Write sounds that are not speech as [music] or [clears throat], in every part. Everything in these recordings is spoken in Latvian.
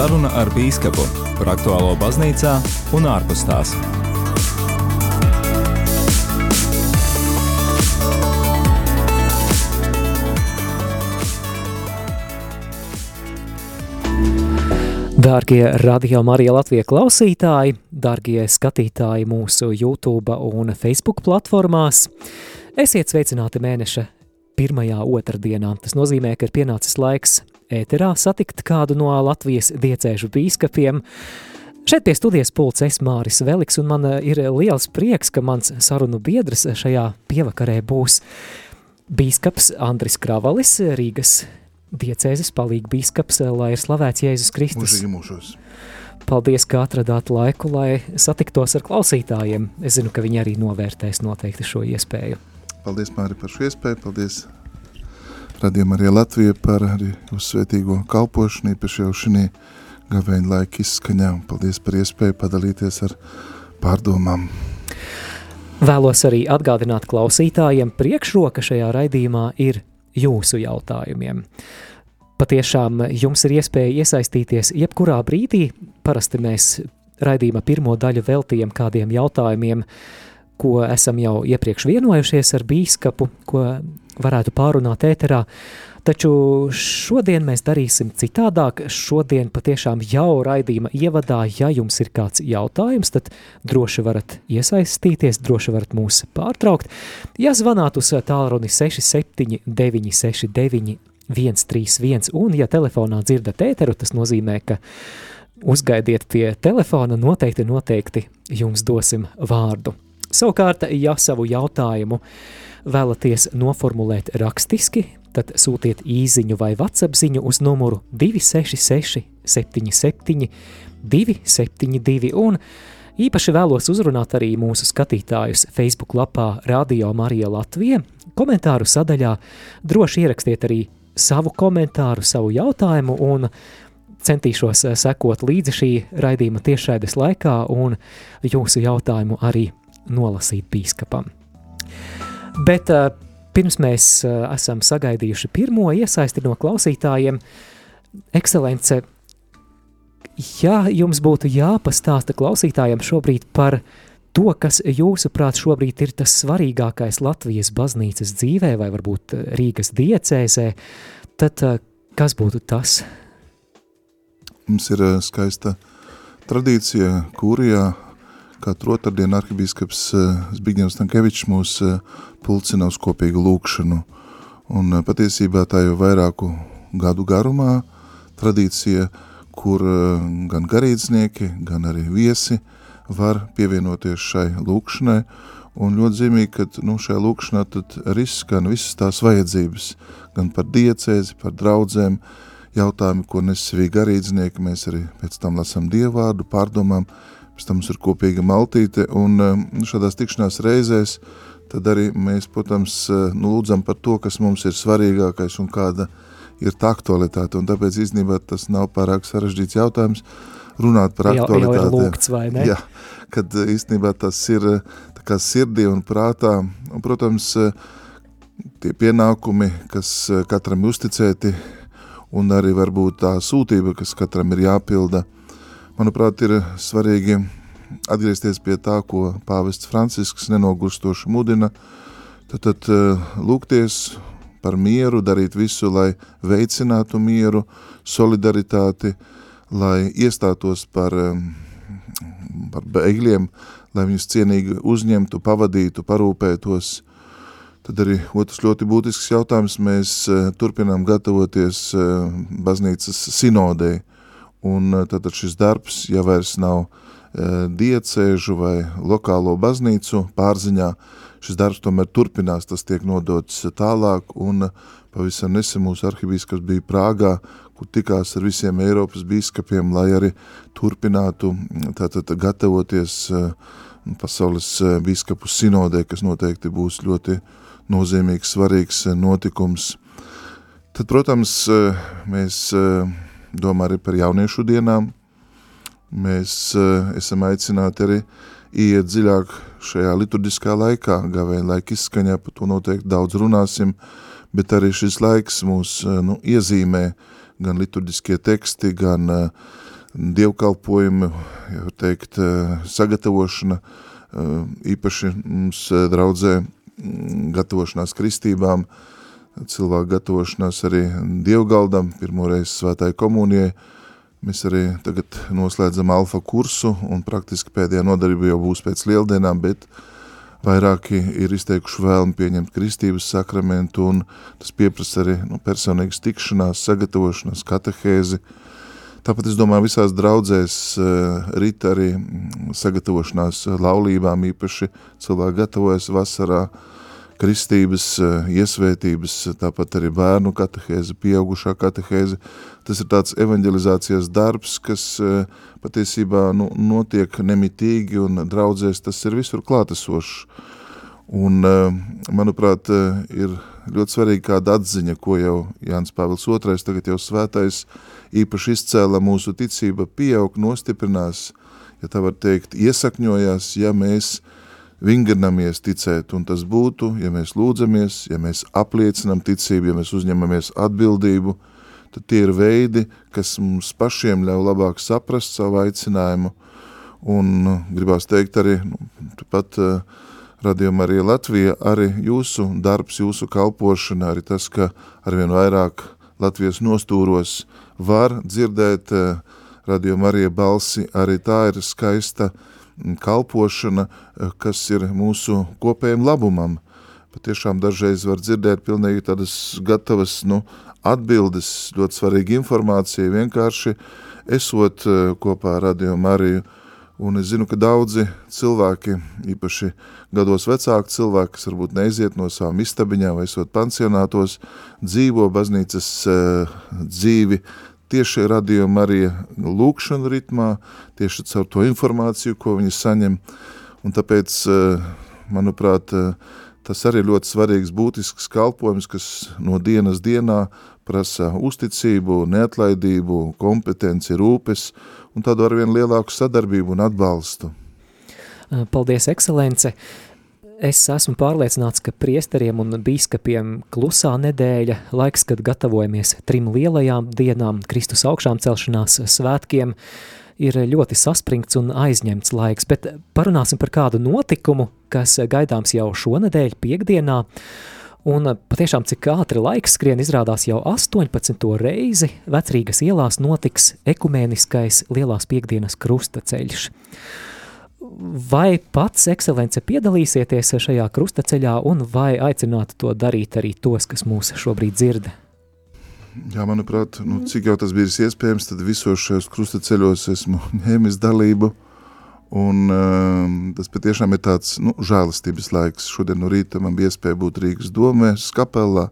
Saruna ar bīskapu par aktuālo baznīcā un ārpus tās. Dārgie radio Marija Latvija klausītāji, dārgie skatītāji mūsu YouTube un Facebook platformās, esiet sveicināti mēneša pirmajā otrdienā. Tas nozīmē, ka ir pienācis laiks ēterā satikt kādu no Latvijas diecēžu bīskapiem. Šeit pie studijas pults es Māris Veliks, un man ir liels prieks, ka mans sarunu biedrs šajā pievakarē būs bīskaps Andris Kravalis, Rīgas diecēzes palīga bīskaps, lai ir slavēts Jēzus Kristus. Mūžīgi mūžos. Paldies, ka atradāt laiku, lai satiktos ar klausītājiem. Es zinu, ka viņi arī novērtēs noteikti šo iespēju. Paldies, Māri, par šo iespēju. Paldies radījumam arī Latvija par arī uz svētīgo kalpošanu, īpaši jau šī gavēņa laika izskaņā. Paldies par iespēju padalīties ar pārdomām. Vēlos arī atgādināt klausītājiem, priekšroka šajā raidījumā ir jūsu jautājumiem. Patiešām jums ir iespēja iesaistīties jebkurā brīdī. Parasti mēs raidījuma pirmo daļu veltījam kādiem jautājumiem, ko esam jau iepriekš vienojušies ar bīskapu, ko varētu pārunāt ēterā. Taču šodien mēs darīsim citādāk. Šodien patiešām jau raidījuma ievadā, ja jums ir kāds jautājums, tad droši varat iesaistīties, droši varat mūs pārtraukt. Ja zvanāt uz tālruni 67 969 131 un ja telefonā dzirdat ēteru, tas nozīmē, ka uzgaidiet pie telefona, noteikti, noteikti jums dosim vārdu. Savukārt, ja savu jautājumu vēlaties noformulēt rakstiski, tad sūtiet īziņu vai WhatsApp ziņu uz numuru 266 77 272 un īpaši vēlos uzrunāt arī mūsu skatītājus Facebook lapā Radio Marija Latvija. Komentāru sadaļā droši ierakstiet arī savu komentāru, savu jautājumu un centīšos sekot līdzi šī raidījuma tiešraides laikā un jūsu jautājumu arī nolasīt bīskapam. Bet uh, pirms mēs uh, esam sagaidījuši pirmo iesaisti no klausītājiem, ekscelence, ja jums būtu jāpastāsta klausītājiem šobrīd par to, kas jūsuprāt šobrīd ir tas svarīgākais Latvijas baznīcas dzīvē vai varbūt Rīgas diecēzē, tad uh, kas būtu tas? Mums ir skaista tradīcija Kūrijā, Katru otrdienu arhibīskaps Zbigņevs Stankevičs mūs pulcina uz kopīgu lūkšanu. Un patiesībā tā jau vairāku gadu garumā tradīcija, kur gan garīdznieki, gan arī viesi var pievienoties šai lūkšanai. Un ļoti zīmīgi, ka nu, šajā lūkšanā tad riskan visas tās vajadzības, gan par diecēzi, par draudzēm, jautājumi, ko nesavī garīdznieki, mēs arī pēc tam lasam dievvārdu, pārdomām, pēc tam mums ir kopīga maltīte, un nu, šādās tikšanās reizēs tad arī mēs, protams, nu, lūdzam par to, kas mums ir svarīgākais un kāda ir tā aktualitāte, un tāpēc īstenībā tas nav pārāk sarežģīts jautājums runāt par aktualitāti. Jau, jau ir lūgts, vai ne? Jā, kad īstenībā tas ir tā kā sirdī un prātā, un, protams, tie pienākumi, kas katram uzticēti, un arī varbūt tā sūtība, kas katram ir jāpilda, manuprāt, ir svarīgi atgriezties pie tā, ko pāvests Francisks nenogurstoši mudina, tad, tad lūgties par mieru, darīt visu, lai veicinātu mieru, solidaritāti, lai iestātos par, par bēgļiem, lai viņus cienīgi uzņemtu, pavadītu, parūpētos. Tad arī otrs ļoti būtisks jautājums, mēs turpinām gatavoties baznīcas sinodei, un tātad šis darbs, ja vairs nav diecēžu vai lokālo baznīcu pārziņā, šis darbs tomēr turpinās, tas tiek nodots tālāk, un pavisam nesen mūsu arhibīskaps bija Prāgā, kur tikās ar visiem Eiropas bīskapiem, lai arī turpinātu tātad gatavoties pasaules bīskapu sinodē, kas noteikti būs ļoti nozīmīgs, svarīgs notikums. Tad, protams, mēs domā arī par jauniešu dienām. Mēs uh, esam aicināti arī iet dziļāk šajā liturģiskā laikā, gavēja laika izskaņā, par to noteikti daudz runāsim, bet arī šis laiks mūs uh, nu, iezīmē gan liturģiskie teksti, gan uh, dievkalpojumu, ja var teikt, sagatavošana, īpaši mums draudzē mm, gatavošanās kristībām, cilvēku gatavošanās arī dievgaldam, pirmoreiz svētāja komunijai, Mēs arī tagad noslēdzam alfa kursu un praktiski pēdējā nodarbība jau būs pēc lieldienām, bet vairāki ir izteikuši vēlmi pieņemt kristības sakramentu un tas pieprasa arī nu, personīgas tikšanās, sagatavošanās, katehēzi. Tāpat es domāju, visās draudzēs uh, rit arī sagatavošanās laulībām, īpaši cilvēki gatavojas vasarā, uh, kristības, eh, iesvētības, tāpat arī bērnu katehēze, pieaugušā katehēze. Tas ir tāds evanģelizācijas darbs, kas eh, patiesībā nu, notiek nemitīgi un draudzēs tas ir visur klātesošs. Un, manuprāt, ir ļoti svarīgi kāda atziņa, ko jau Jānis Pāvils II, tagad jau svētais, īpaši izcēla mūsu ticība, pieaug, nostiprinās, ja tā var teikt, iesakņojās, ja mēs vingrinamies ticēt, un tas būtu, ja mēs lūdzamies, ja mēs apliecinam ticību, ja mēs uzņemamies atbildību, tad tie ir veidi, kas mums pašiem ļauj labāk saprast savu aicinājumu, un nu, gribās teikt arī, nu, pat uh, radījuma arī Latvija, arī jūsu darbs, jūsu kalpošana, arī tas, ka arvien vairāk Latvijas nostūros var dzirdēt uh, radījuma arī balsi, arī tā ir skaista uh, kalpošana, eh, kas ir mūsu kopējiem labumam. Patiešām dažreiz var dzirdēt pilnīgi tādas gatavas nu, atbildes, ļoti svarīga informācija, vienkārši esot eh, kopā ar Radio Mariju. Un es zinu, ka daudzi cilvēki, īpaši gados vecāki cilvēki, kas varbūt neiziet no savām istabiņām vai esot pansionātos, dzīvo baznīcas uh, dzīvi tieši radījuma arī lūkšanu ritmā, tieši caur to informāciju, ko viņi saņem. Un tāpēc, eh, manuprāt, eh, tas arī ļoti svarīgs būtisks kalpojums, kas no dienas dienā prasa uzticību, neatlaidību, kompetenci, rūpes un tādu arvien lielāku sadarbību un atbalstu. Paldies, ekscelence! Es esmu pārliecināts, ka priesteriem un bīskapiem klusā nedēļa, laiks, kad gatavojamies trim lielajām dienām, Kristus augšām celšanās svētkiem, ir ļoti saspringts un aizņemts laiks, bet parunāsim par kādu notikumu, kas gaidāms jau šonedēļ piekdienā, un patiešām cik ātri laiks skrien izrādās jau 18. reizi vecrīgas ielās notiks ekumēniskais lielās piekdienas krustaceļš. Vai pats ekscelence piedalīsieties šajā krustaceļā un vai aicinātu to darīt arī tos, kas mūs šobrīd dzird? Jā, manuprāt, nu, cik jau tas bija iespējams, tad visos šajos krustaceļos esmu [laughs] ņēmis dalību. Un, um, tas patiešām ir tāds nu, žēlastības laiks. Šodien no rīta man bija iespēja būt Rīgas domē, skapelā,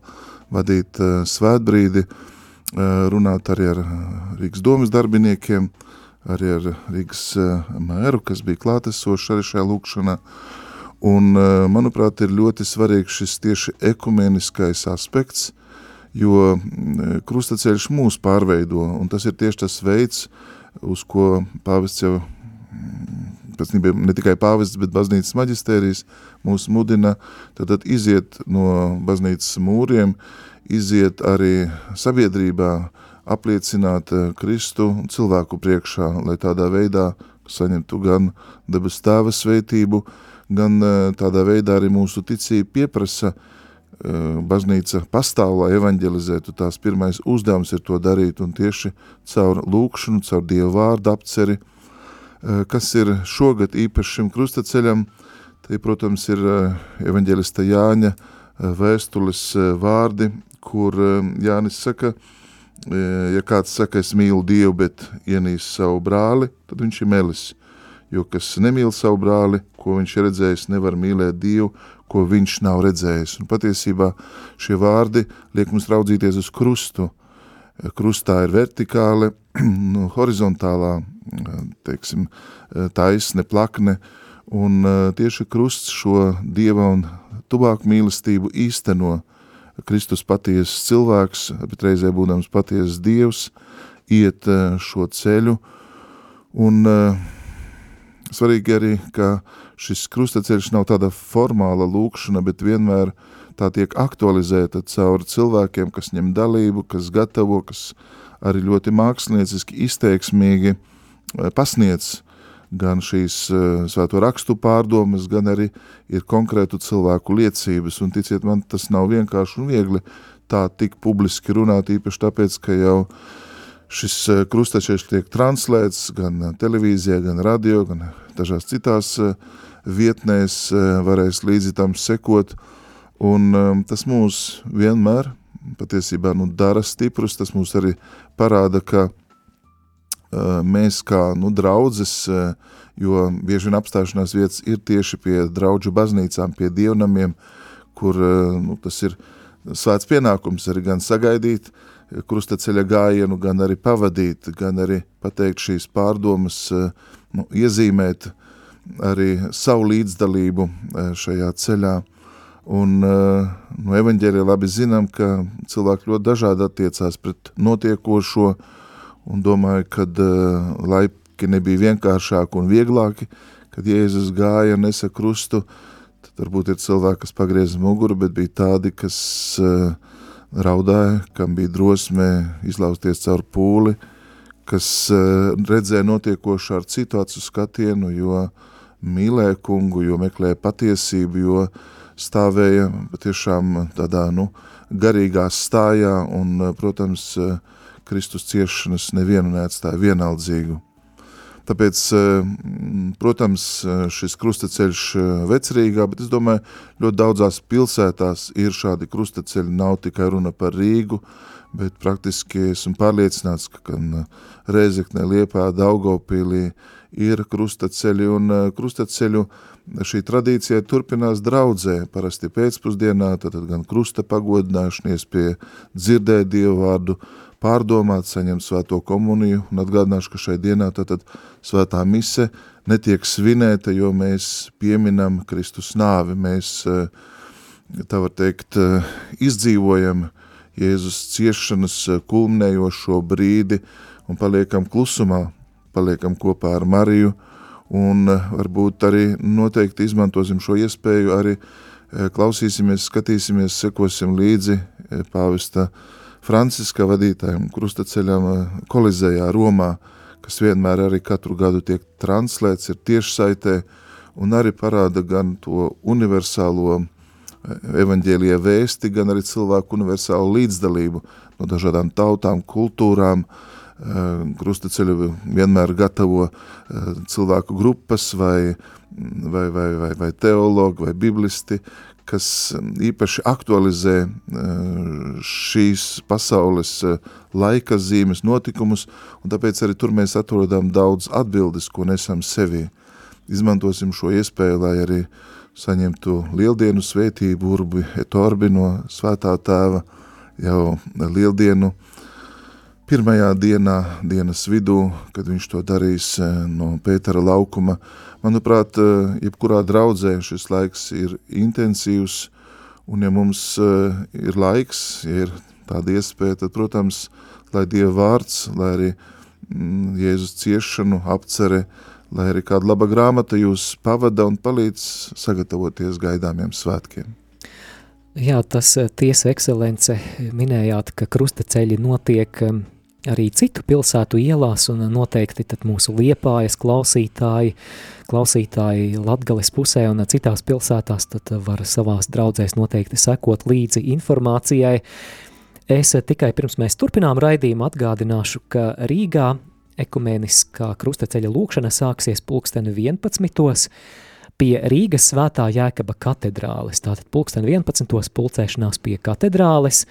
vadīt uh, svētbrīdi, uh, runāt arī ar uh, Rīgas domas darbiniekiem, uh, arī ar Rīgas eh, mēru, kas bija klātesošs arī šajā lūkšanā. Un, eh, manuprāt, ir ļoti svarīgs šis tieši ekumeniskais aspekts, jo mm, krustaceļš mūs pārveido, un tas ir tieši tas veids, uz ko pāvests jau, mm, pēc nebija ne tikai pāvests, bet baznīcas maģistērijas mūs mudina, tad, tad iziet no baznīcas mūriem, iziet arī sabiedrībā, apliecināt eh, Kristu cilvēku priekšā, lai tādā veidā saņemtu gan debes tēva svētību, gan eh, tādā veidā arī mūsu ticība pieprasa eh, baznīca pastāv, lai evanģelizētu, tās pirmais uzdevums ir to darīt, un tieši caur lūkšanu, caur Dievu vārdu apceri, kas ir šogad īpaši šim krustaceļam, tie, protams, ir evanģelista Jāņa vēstules vārdi, kur Jānis saka, ja kāds saka, es mīlu Dievu, bet ienīst savu brāli, tad viņš ir melis. Jo kas nemīl savu brāli, ko viņš ir redzējis, nevar mīlēt Dievu, ko viņš nav redzējis. Un patiesībā šie vārdi liek mums raudzīties uz krustu. Krustā ir vertikāli, [clears throat] nu, horizontālā, teiksim, taisne, plakne, un tieši krusts šo Dieva un tuvāku mīlestību īsteno, Kristus patiesas cilvēks, bet reizē būdams patiesas Dievs, iet eh, šo ceļu. Un uh, svarīgi arī, ka šis krustaceļš nav tāda formāla lūkšana, bet vienmēr tā tiek aktualizēta caur cilvēkiem, kas ņem dalību, kas gatavo, kas arī ļoti mākslinieciski izteiksmīgi pasniedz gan šīs svēto rakstu pārdomas, gan arī ir konkrētu cilvēku liecības, un ticiet man, tas nav vienkārši un viegli tā tik publiski runāt, īpaši tāpēc, ka jau šis krustačieši tiek translēts gan televīzijā, gan radio, gan dažās citās vietnēs varēs līdzi tam sekot, un tas mūs vienmēr patiesībā nu, dara stiprus, tas mums arī parāda, ka mēs kā nu, draudzes, jo bieži vien apstāšanās vietas ir tieši pie draudžu baznīcām, pie dievnamiem, kur nu, tas ir svēts pienākums arī gan sagaidīt krustaceļa gājienu, gan arī pavadīt, gan arī pateikt šīs pārdomas, nu, iezīmēt arī savu līdzdalību šajā ceļā. Un no evaņģēļa labi zinām, ka cilvēki ļoti dažādi attiecās pret notiekošo, un domāju, ka uh, laiki nebija vienkāršāki un vieglāki, kad Jēzus gāja un nesa krustu, tad varbūt ir cilvēki, kas pagrieza muguru, bet bija tādi, kas uh, raudāja, kam bija drosme izlausties caur pūli, kas uh, redzēja notiekošu ar citu acu skatienu, jo mīlēja kungu, jo meklēja patiesību, jo stāvēja patiešām tādā, nu, garīgā stājā un, protams, Kristus ciešanas nevienu neatstāja vienaldzīgu. Tāpēc, protams, šis krustaceļš vecrīgā, bet es domāju, ļoti daudzās pilsētās ir šādi krustaceļi, nav tikai runa par Rīgu, bet praktiski esmu pārliecināts, ka gan Rēzeknē, Liepā, Daugavpīlī ir krustaceļi. Un krustaceļu šī tradīcija turpinās draudzē, parasti pēcpusdienā, tad gan krusta pagodināšanies pie dzirdē Dievu vārdu, pārdomāt, saņemt svēto komuniju. Un atgādināšu, ka šai dienā tātad svētā mise netiek svinēta, jo mēs pieminam Kristus nāvi, mēs, tā var teikt, izdzīvojam Jēzus ciešanas kulminējošo brīdi un paliekam klusumā, paliekam kopā ar Mariju, un eh, varbūt arī noteikti izmantosim šo iespēju, arī eh, klausīsimies, skatīsimies, sekosim līdzi eh, pāvesta Franciska vadītājiem krustaceļam kolizējā Romā, kas vienmēr arī katru gadu tiek translēts, ir tiešsaitē, un arī parāda gan to universālo evaņģēlie vēsti, gan arī cilvēku universālu līdzdalību no dažādām tautām, kultūrām, uh, krustaceļu vienmēr gatavo cilvēku grupas vai, vai, vai, vai, vai teologi vai biblisti, kas īpaši aktualizē šīs pasaules laika zīmes notikumus, un tāpēc arī tur mēs atrodam daudz atbildes, ko nesam sevi. Izmantosim šo iespēju, lai arī saņemtu lieldienu svētību urbi et orbi no svētā tēva jau lieldienu pirmajā dienā, dienas vidū, kad viņš to darīs eh, no Pētera laukuma. Manuprāt, eh, jebkurā draudzē šis laiks ir intensīvs, un ja mums eh, ir laiks, ja ir tāda iespēja, tad, protams, lai Dieva vārds, lai arī mm, Jēzus ciešanu apcere, lai arī kāda laba grāmata jūs pavada un palīdz sagatavoties gaidāmiem svētkiem. Jā, tas tiesa ekscelence minējāt, ka krustaceļi notiek arī citu pilsētu ielās, un noteikti mūsu liepājas klausītāji, klausītāji Latgales pusē un citās pilsētās tad var savās draudzēs noteikti sekot līdzi informācijai. Es tikai pirms mēs turpinām raidījumu atgādināšu, ka Rīgā ekumēniskā krustaceļa lūkšana sāksies pulksteni 11. pie Rīgas svētā Jēkaba katedrāles. Tātad pulksteni 11. pulcēšanās pie katedrāles.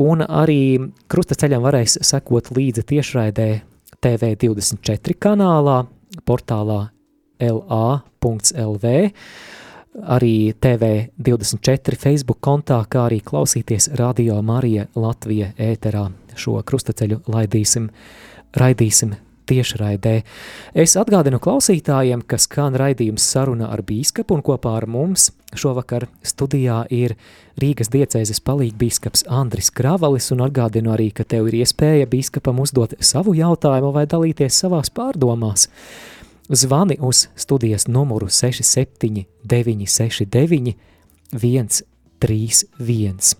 Un arī krustaceļam varēs sekot līdzi tiešraidē TV24 kanālā, portālā la.lv, arī TV24 Facebook kontā, kā arī klausīties Radio Marija Latvija ēterā. Šo krustaceļu laidīsim, raidīsim tiešraidē. Es atgādinu klausītājiem, ka skan raidījums saruna ar bīskapu un kopā ar mums šovakar studijā ir Rīgas diecēzes palīgbīskaps Andris Kravalis un atgādinu arī, ka tev ir iespēja bīskapam uzdot savu jautājumu vai dalīties savās pārdomās. Zvani uz studijas numuru 67 969 131.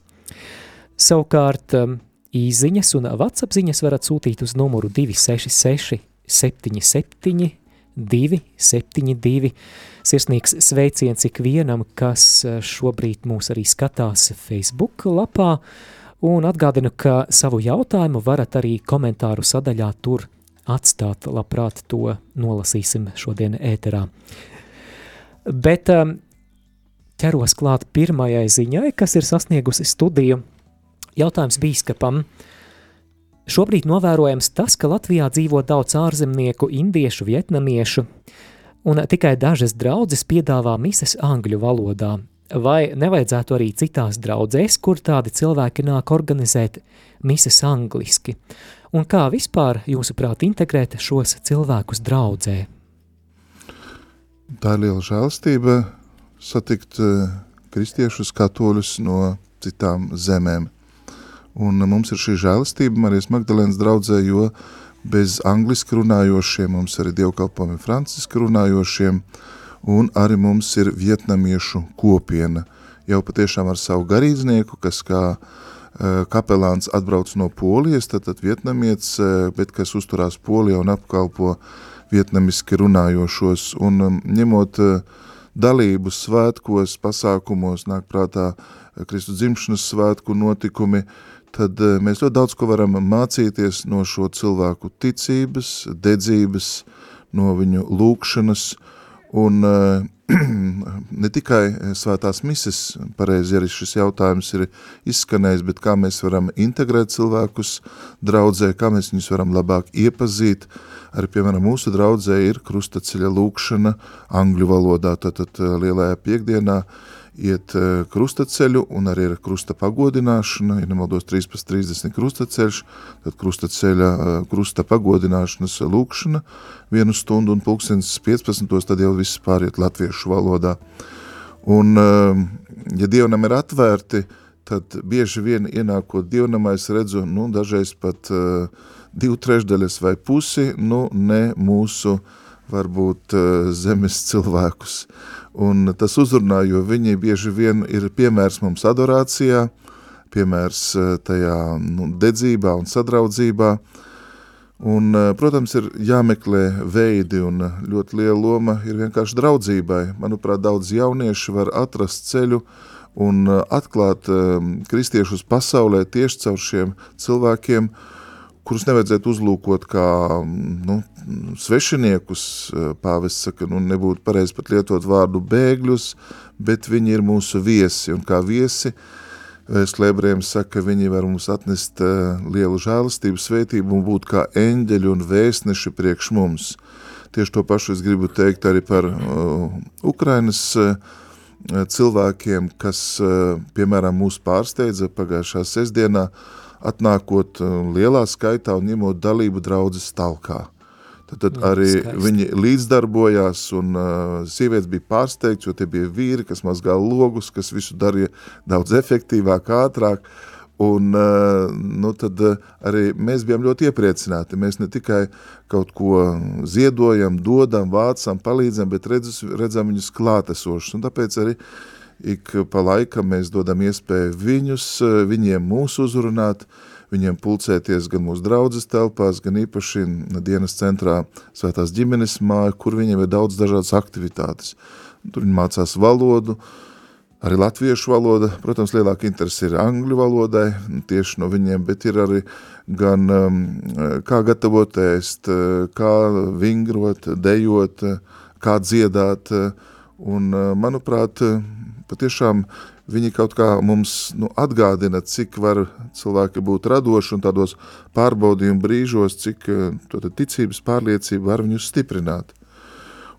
Savukārt, um, īziņas un WhatsApp ziņas varat sūtīt uz numuru 266 77 272. Sirsnīgs sveiciens ikvienam, kas šobrīd mūs arī skatās Facebook lapā, un atgādinu, ka savu jautājumu varat arī komentāru sadaļā tur atstāt, labprāt to nolasīsim šodien ēterā. Bet um, ķeros klāt pirmajai ziņai, kas ir sasniegusi studiju. Jautājums bīskapam. Šobrīd novērojams tas, ka Latvijā dzīvo daudz ārzemnieku, indiešu, vietnamiešu, un tikai dažas draudzes piedāvā mises angļu valodā. Vai nevajadzētu arī citās draudzēs, kur tādi cilvēki nāk organizēt mises angliski? Un kā vispār, jūsuprāt, integrēt šos cilvēkus draudzē? Tā ir liela žēlstība satikt eh, kristiešus katoļus no citām zemēm. Un mums ir šī žēlastība Marijas Magdalēnas draudzē, jo bez angliski runājošiem mums arī dievkalpojumi franciski runājošiem, un arī mums ir vietnamiešu kopiena, jau patiešām ar savu garīdznieku, kas kā Eh, kapelāns atbrauc no Polijas, tad, tad vietnamietis, eh, bet kas uzturās Polijā un apkalpo vietnamiski runājošos. Un um, ņemot eh, dalību svētkos, pasākumos, nāk prātā Kristu dzimšanas svētku notikumi, tad mēs ļoti daudz ko varam mācīties no šo cilvēku ticības, dedzības, no viņu lūkšanas, un [clears throat] ne tikai svētās mises, pareizi arī šis jautājums ir izskanējis, bet kā mēs varam integrēt cilvēkus draudzē, kā mēs viņus varam labāk iepazīt. Arī, piemēram, mūsu draudzē ir krustaceļa lūkšana angļu valodā, tātad lielajā piekdienā iet eh, krustaceļu un arī ir krusta pagodināšana, ir nemaldos 13.30 krustaceļš, tad krustaceļa, eh, krusta pagodināšanas lūkšana vienu stundu un pulkstens 15. tad jau viss pāriet latviešu valodā. Un, eh, ja dievnam ir atvērti, tad bieži vien ienākot dievnamā es redzu, nu, dažreiz pat uh, divu trešdaļas vai pusi, nu, ne mūsu varbūt zemes cilvēkus. Un tas uzrunā, jo viņi bieži vien ir piemērs mums adorācijā, piemērs eh, tajā nu, dedzībā un sadraudzībā. Un, eh, protams, ir jāmeklē veidi un ļoti liela loma ir vienkārši draudzībai. Manuprāt, daudz jaunieši var atrast ceļu un eh, atklāt kristiešus pasaulē tieši caur šiem cilvēkiem, kurus nevajadzētu uzlūkot kā nu, svešiniekus. Pāvests saka, nu, nebūtu pareizi pat lietot vārdu bēgļus, bet viņi ir mūsu viesi, un kā viesi Slēbriem saka, viņi var mums atnest lielu žēlastību, svētību un būt kā eņģeļi un vēstneši priekš mums. Tieši to pašu es gribu teikt arī par uh, Ukrainas uh, cilvēkiem, kas, uh, piemēram, mūs pārsteidza pagājušā sestdienā, uh, atnākot uh, lielā skaitā un ņemot dalību draudzes talkā. Tad, tad Jā, arī skaisti. viņi līdzdarbojās un uh, sievietes bija pārsteigts, jo tie bija vīri, kas mazgā logus, kas visu darīja daudz efektīvāk, ātrāk. Un uh, nu, tad uh, arī mēs bijām ļoti iepriecināti. Mēs ne tikai kaut ko ziedojam, dodam, vācam, palīdzam, bet redzam, redzam viņus klātesošus. Un tāpēc arī uh, ik pa laikam mēs dodam iespēju viņus, viņiem mūs uzrunāt, viņiem pulcēties gan mūsu draudzes telpās, gan īpaši dienas centrā svētās ģimenes māja, kur viņiem ir daudz dažādas aktivitātes. Tur viņi mācās valodu, arī latviešu valoda, protams, lielāka interese ir angļu valodai, tieši no viņiem, bet ir arī gan um, kā gatavot ēst, kā vingrot, dejot, kā dziedāt, un, manuprāt, patiešām viņi kaut kā mums nu, atgādina, cik var cilvēki būt radoši un tādos pārbaudījumu brīžos, cik eh, ticības pārliecība var viņus stiprināt.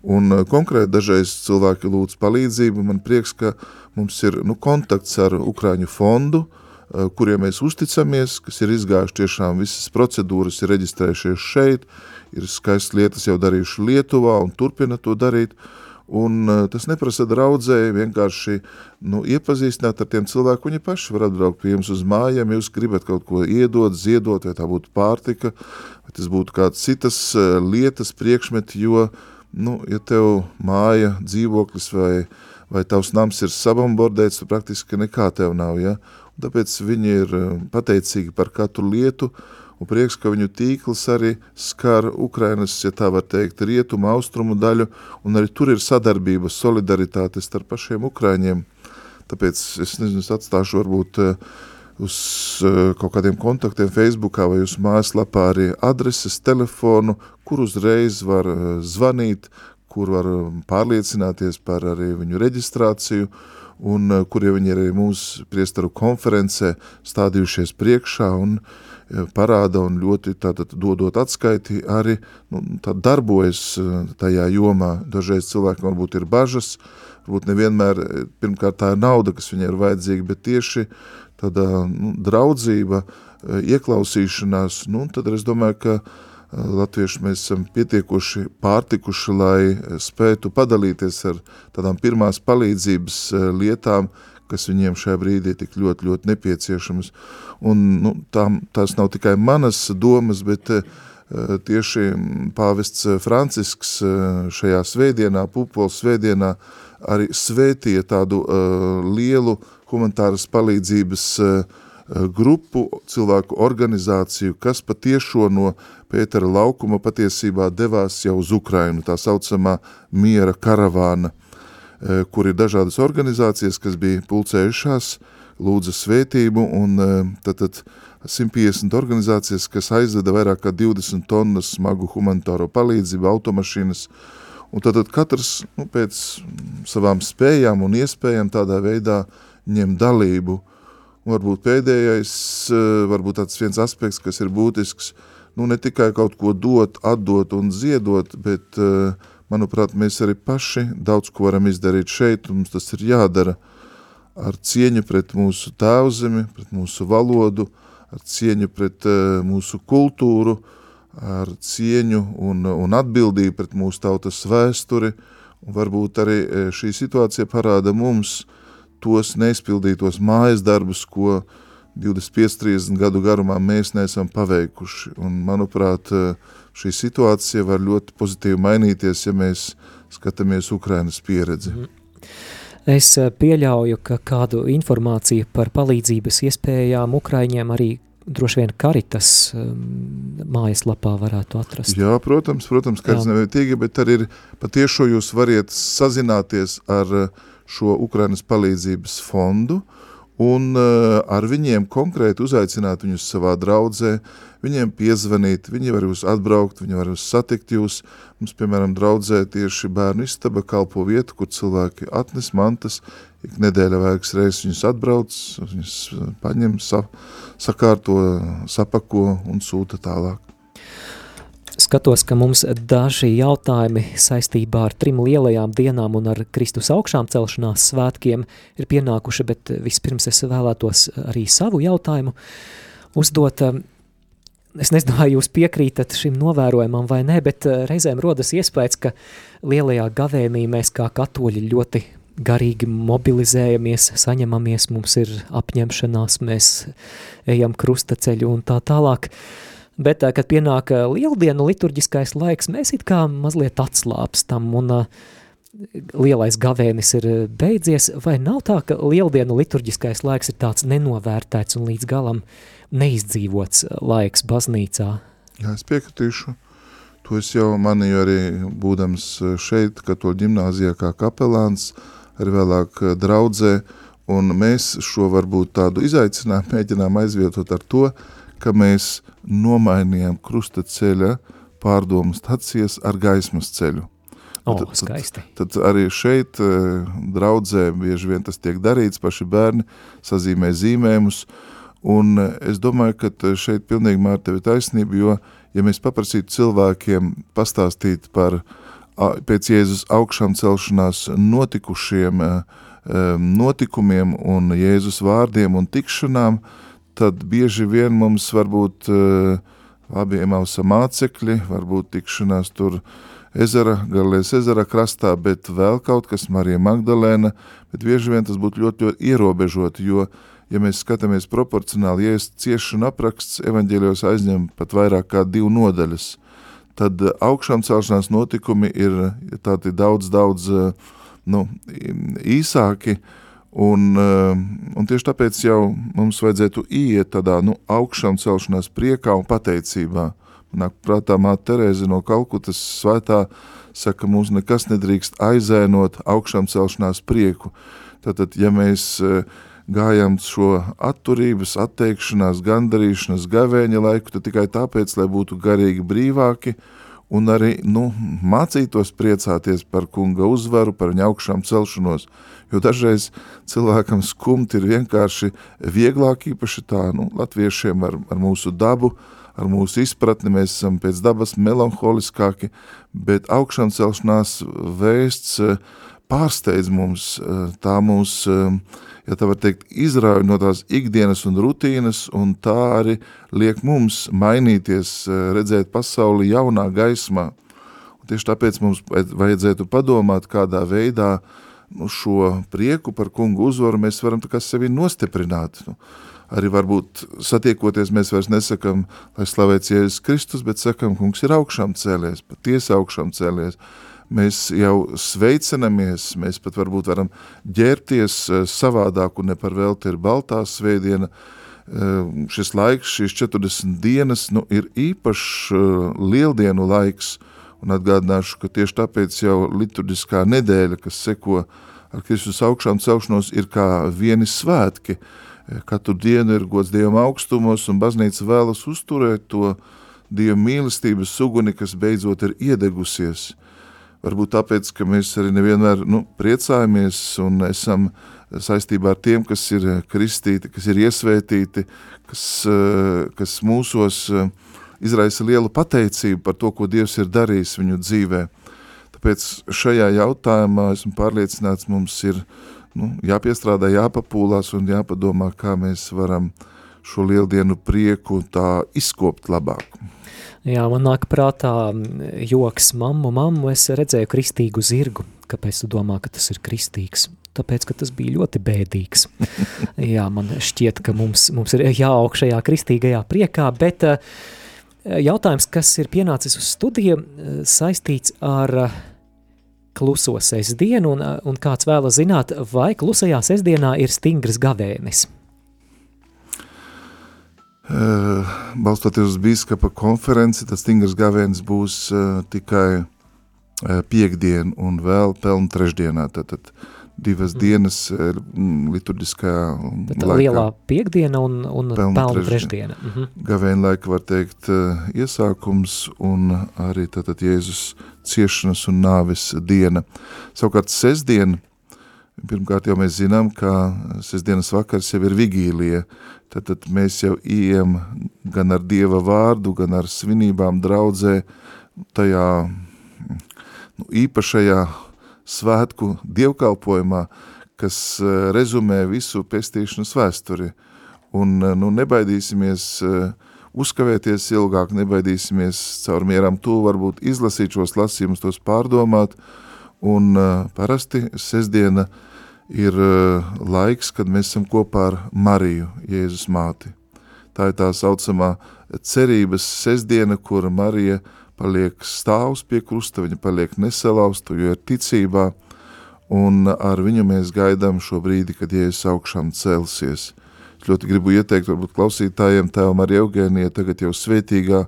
Un eh, konkrēti dažreiz cilvēki lūdz palīdzību, man prieks, ka mums ir nu, kontakts ar Ukraiņu fondu, eh, kuriem mēs uzticamies, kas ir izgājuši tiešām visas procedūras, ir reģistrējušies šeit, ir skaistas lietas jau darījuši Lietuvā un turpina to darīt, uh, Un uh, tas neprasa draudzēji vienkārši nu, iepazīstināt ar tiem cilvēku, viņi paši var atbraukt pie jums uz mājām, jūs gribat kaut ko iedot, ziedot, vai tā būtu pārtika, vai tas būtu kāds citas uh, lietas priekšmeti, jo, nu, ja tev māja, dzīvoklis vai, vai tavs nams ir sabombordēts, tad praktiski nekā tev nav, ja? tāpēc viņi ir pateicīgi par katru lietu, un prieks, ka viņu tīkls arī skar Ukrainas, ja tā var teikt, rietumu, austrumu daļu, un arī tur ir sadarbība, solidaritāte starp pašiem Ukraiņiem. Tāpēc es nezinu, es atstāšu varbūt uz kaut kādiem kontaktiem Facebookā vai uz mājaslapā arī adreses, telefonu, kur uzreiz var zvanīt, kur var pārliecināties par arī viņu reģistrāciju, un kur jau viņi arī mūsu priestaru konferencē stādījušies priekšā un uh, parāda un ļoti tātad dodot atskaiti arī nu, darbojas e, tajā jomā. Dažreiz cilvēki varbūt ir bažas, varbūt nevienmēr, e, pirmkārt tā ir nauda, kas viņai ir vajadzīga, bet tieši tāda nu, draudzība, e, ieklausīšanās, nu, tad es domāju, ka latvieši mēs esam pietiekoši pārtikuši, lai spētu padalīties ar tādām pirmās palīdzības lietām, kas viņiem šajā brīdī tik ļoti, ļoti nepieciešamas. Un nu, tā, tās nav tikai manas domas, bet uh, tieši pāvests Francisks uh, šajā svētdienā, pupols svētdienā, arī svētīja tādu uh, lielu humanitāras palīdzības uh, grupu, cilvēku organizāciju, kas patiešo no Pētera laukuma patiesībā devās jau uz Ukrainu, tā saucamā miera karavāna. Eh, kur ir dažādas organizācijas, kas bija pulcējušās, lūdza svētību, un eh, tad, tad 150 organizācijas, kas aizveda vairāk kā 20 tonnas smagu humanitāro palīdzību, automašīnas, un tad, tad katrs nu, pēc savām spējām un iespējām tādā veidā ņem dalību. Un varbūt pēdējais, eh, varbūt tāds viens aspekts, kas ir būtisks, nu ne tikai kaut ko dot, atdot un ziedot, bet uh, Manuprāt, mēs arī paši daudz ko varam izdarīt šeit, un mums tas ir jādara ar cieņu pret mūsu tēvzemi, pret mūsu valodu, ar cieņu pret uh, mūsu kultūru, ar cieņu un, un atbildību pret mūsu tautas vēsturi, un varbūt arī eh, šī situācija parāda mums tos neizpildītos mājas darbus, ko 25-30 gadu garumā mēs neesam paveikuši, un manuprāt, uh, šī situācija var ļoti pozitīvi mainīties, ja mēs skatāmies Ukrainas pieredzi. -hmm. Es eh, pieļauju, ka kādu informāciju par palīdzības iespējām Ukraiņiem arī droši vien Karitas um, mājaslapā varētu atrast. Jā, protams, protams, Karitas nevietīgi, bet arī ir patiešo jūs variet sazināties ar eh, šo Ukrainas palīdzības fondu un uh, ar viņiem konkrēti uzaicināt viņus savā draudzē, viņiem piezvanīt, viņi var jūs atbraukt, viņi var jūs satikt jūs. Mums, piemēram, draudzē tieši bērnu istaba kalpo vietu, kur cilvēki atnes mantas, ik nedēļa vajag reizes viņus atbrauc, viņus paņem, sa, sakārto, sapako un sūta tālāk. Skatos, ka mums daži jautājumi saistībā ar trim lielajām dienām un ar Kristus augšām celšanās svētkiem ir pienākuši, bet vispirms es vēlētos arī savu jautājumu uzdot. Es nezinu, vai jūs piekrītat šim novērojumam vai nē, bet eh, reizēm rodas iespējas, ka lielajā gavēnī mēs kā katoļi ļoti garīgi mobilizējamies, saņemamies, mums ir apņemšanās, mēs ejam krustaceļu un tā tālāk. Bet, eh, kad pienāk eh, lieldienu liturģiskais laiks, mēs it kā mazliet atslāpstam un lielais gavēnis ir beidzies, vai nav tā, ka lieldienu liturģiskais laiks ir tāds nenovērtēts un līdz galam neizdzīvots uh, laiks baznīcā. Jā, es piekritīšu. To es jau manīju arī būdams uh, šeit, katoļu ģimnāzijā kā kapelāns, arī vēlāk draudzē, un mēs šo varbūt tādu izaicinājumu mēģinām aizvietot ar to, ka mēs nomainījām krusta ceļa pārdomu stacijas ar gaismas ceļu. O, tad, skaisti. Tad, tad arī šeit draudzē bieži vien tas tiek darīts, paši bērni sazīmē zīmējumus, uh, Un eh, es domāju, ka eh, šeit pilnīgi mār tevi taisnība, jo, ja mēs paprasītu cilvēkiem pastāstīt par pēc Jēzus augšām celšanās notikušiem eh, notikumiem un Jēzus vārdiem un tikšanām, tad bieži vien mums varbūt labi emausa mācekļi, varbūt tikšanās tur ezera, Galilēs ezera krastā, bet vēl kaut kas Marija Magdalēna, bet bieži vien tas būtu ļoti, ļoti ierobežoti, jo ja mēs skatāmies proporcionāli, ja ciešana apraksts evaņģēlijos aizņem pat vairāk kā divu nodaļas, tad eh, augšām celšanās notikumi ir tādi daudz, daudz eh, nu, īsāki, Un, un tieši tāpēc jau mums vajadzētu iet tādā nu, augšām celšanās priekā un pateicībā. Nāk prātā māte Terēze no Kalkutas svētā saka, mums nekas nedrīkst aizēnot augšām celšanās prieku. Tātad, ja mēs gājam šo atturības, atteikšanās, gandarīšanas, gavēņa laiku, tad tikai tāpēc, lai būtu garīgi brīvāki un arī nu, mācītos priecāties par kunga uzvaru, par viņa augšām celšanos, jo dažreiz cilvēkam skumt ir vienkārši vieglāk, īpaši tā, nu, latviešiem ar, ar mūsu dabu, ar mūsu izpratni, mēs esam pēc dabas melanholiskāki, bet augšām celšanās vēsts pārsteidz mums, tā mūs ja tā var teikt, izrauj no tās ikdienas un rutīnas, un tā arī liek mums mainīties, eh, redzēt pasauli jaunā gaismā. Un tieši tāpēc mums vajadzētu padomāt, kādā veidā nu, šo prieku par kungu uzvaru mēs varam tā kā sevi nostiprināt. Nu, arī varbūt satiekoties mēs vairs nesakam, lai slavēts Jēzus Kristus, bet sakam, kungs ir augšām cēlies, patiesi augšām cēlies mēs jau sveicinamies, mēs pat varbūt varam ģērbties eh, savādāk un ne par velti ir baltā svētdiena. Eh, šis laiks, šīs 40 dienas, nu, ir īpašs eh, lieldienu laiks, un atgādināšu, ka tieši tāpēc jau liturģiskā nedēļa, kas seko ar Kristus augšām celšanos, ir kā vieni svētki. Katru dienu ir gods Dievam augstumos, un baznīca vēlas uzturēt to Dieva mīlestības suguni, kas beidzot ir iedegusies – Varbūt tāpēc, ka mēs arī nevienmēr nu, priecājamies un esam saistībā ar tiem, kas ir kristīti, kas ir iesvētīti, kas, kas mūsos izraisa lielu pateicību par to, ko Dievs ir darījis viņu dzīvē. Tāpēc šajā jautājumā esmu pārliecināts, mums ir nu, jāpiestrādā, jāpapūlās un jāpadomā, kā mēs varam šo lieldienu prieku tā izkopt labāk. Jā, man nāk prātā joks mammu, mammu, es redzēju kristīgu zirgu. Kāpēc tu domā, ka tas ir kristīgs? Tāpēc, ka tas bija ļoti bēdīgs. [laughs] Jā, man šķiet, ka mums, mums ir jāaug šajā kristīgajā priekā, bet jautājums, kas ir pienācis uz studiju, saistīts ar kluso sestdienu, un, un kāds vēlas zināt, vai klusajā sestdienā ir stingrs gavēnis? Eh, balstoties uz bīskapa konferenci, tas stingrs gavēns būs uh, tikai uh, piekdien un vēl pelnu trešdienā, tātad divas mm. dienas uh, liturģiskajā tad laikā. Lielā piekdiena un, un pelnu, pelnu trešdiena. Mm -hmm. Gavēna laika var teikt uh, iesākums un arī tātad Jēzus ciešanas un nāves diena. Savukārt sestdiena, pirmkārt jau mēs zinām, ka sestdienas vakars jau ir vigīlija, uh, tad, tad mēs jau ejam gan ar Dieva vārdu, gan ar svinībām draudzē tajā nu, īpašajā svētku dievkalpojumā, kas eh, rezumē visu pestīšanas vēsturi. Un eh, nu, nebaidīsimies eh, uzkavēties ilgāk, nebaidīsimies caur mieram to varbūt izlasīt šos lasījumus, tos pārdomāt, un parasti sestdiena ir laiks, kad mēs esam kopā ar Mariju, Jēzus māti. Tā ir tā saucamā cerības sestdiena, kura Marija paliek stāvs pie krusta, viņa paliek nesalausta, jo ir ticībā, un ar viņu mēs gaidām šo brīdi, kad Jēzus augšām celsies. Es ļoti gribu ieteikt, varbūt klausītājiem, tēvam ar Eugēnija, tagad jau svētīgā,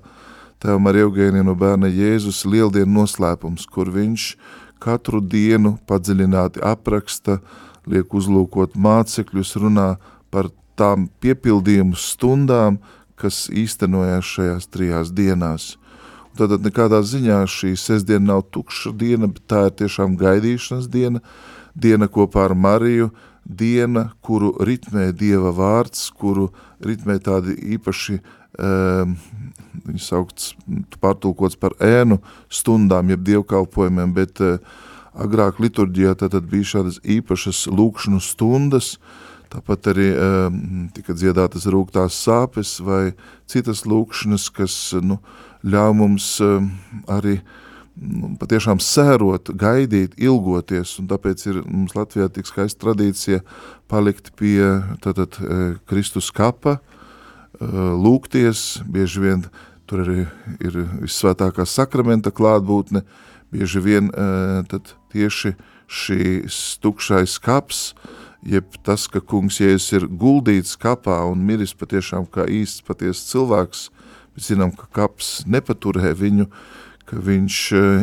tēvam ar Eugēnija no bērna Jēzus lieldienu noslēpums, kur viņš katru dienu padziļināti apraksta liek uzlūkot mācekļus, runā par tām piepildījumu stundām, kas īstenojās šajās trijās dienās. Tātad nekādā ziņā šī sestdiena nav tukša diena, bet tā ir tiešām gaidīšanas diena, diena kopā ar Mariju, diena, kuru ritmē Dieva vārds, kuru ritmē tādi īpaši, um, viņi saukts, pārtulkots par ēnu stundām, jeb dievkalpojumiem, bet uh, agrāk liturģijā tad bija šādas īpašas lūkšanu stundas, tāpat arī um, tika dziedātas rūgtās sāpes vai citas lūkšanas, kas nu, ļauj mums um, arī nu, patiešām sērot, gaidīt, ilgoties, un tāpēc ir mums Latvijā tik skaista tradīcija palikt pie tātad Kristus kapa, lūgties, bieži vien tur arī ir visvētākā sakramenta klātbūtne, bieži vien tad tieši šīs tukšais kaps jeb tas, ka kungs Jēzus ir guldīts kapā un miris patiešām kā īsts patiesas cilvēks, mēs zinām, ka kaps nepaturē viņu, ka viņš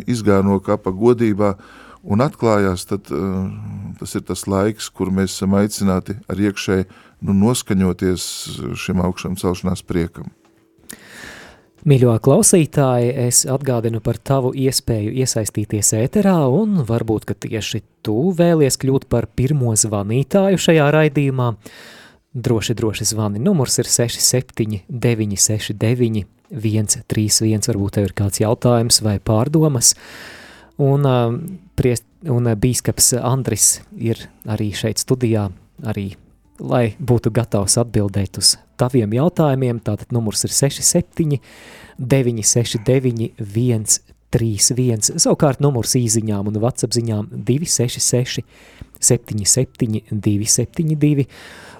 izgāja no kapa godībā un atklājās, tad tas ir tas laiks, kur mēs esam aicināti ar iekšēji nu, noskaņoties šim augšām celšanās priekam. Mīļo klausītāji, es atgādinu par tavu iespēju iesaistīties ēterā un varbūt, ka tieši tu vēlies kļūt par pirmo zvanītāju šajā raidījumā. Droši, droši zvani. Numurs ir 67 969 131, varbūt tev ir kāds jautājums vai pārdomas. Un, uh, priest, un uh, bīskaps Andris ir arī šeit studijā, arī lai būtu gatavs atbildēt uz taviem jautājumiem. Tātad numurs ir 67 969 131. Savukārt numurs īziņām un WhatsApp ziņām 266 77 272.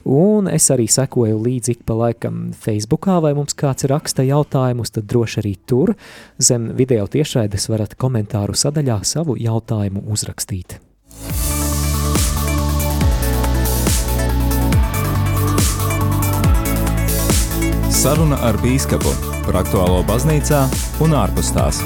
Un es arī sekoju līdzi ik pa laikam Facebookā, vai mums kāds raksta jautājumus, tad droši arī tur zem video tiešraides varat komentāru sadaļā savu jautājumu uzrakstīt. Saruna ar bīskapu par aktuālo baznīcā un ārpus tās.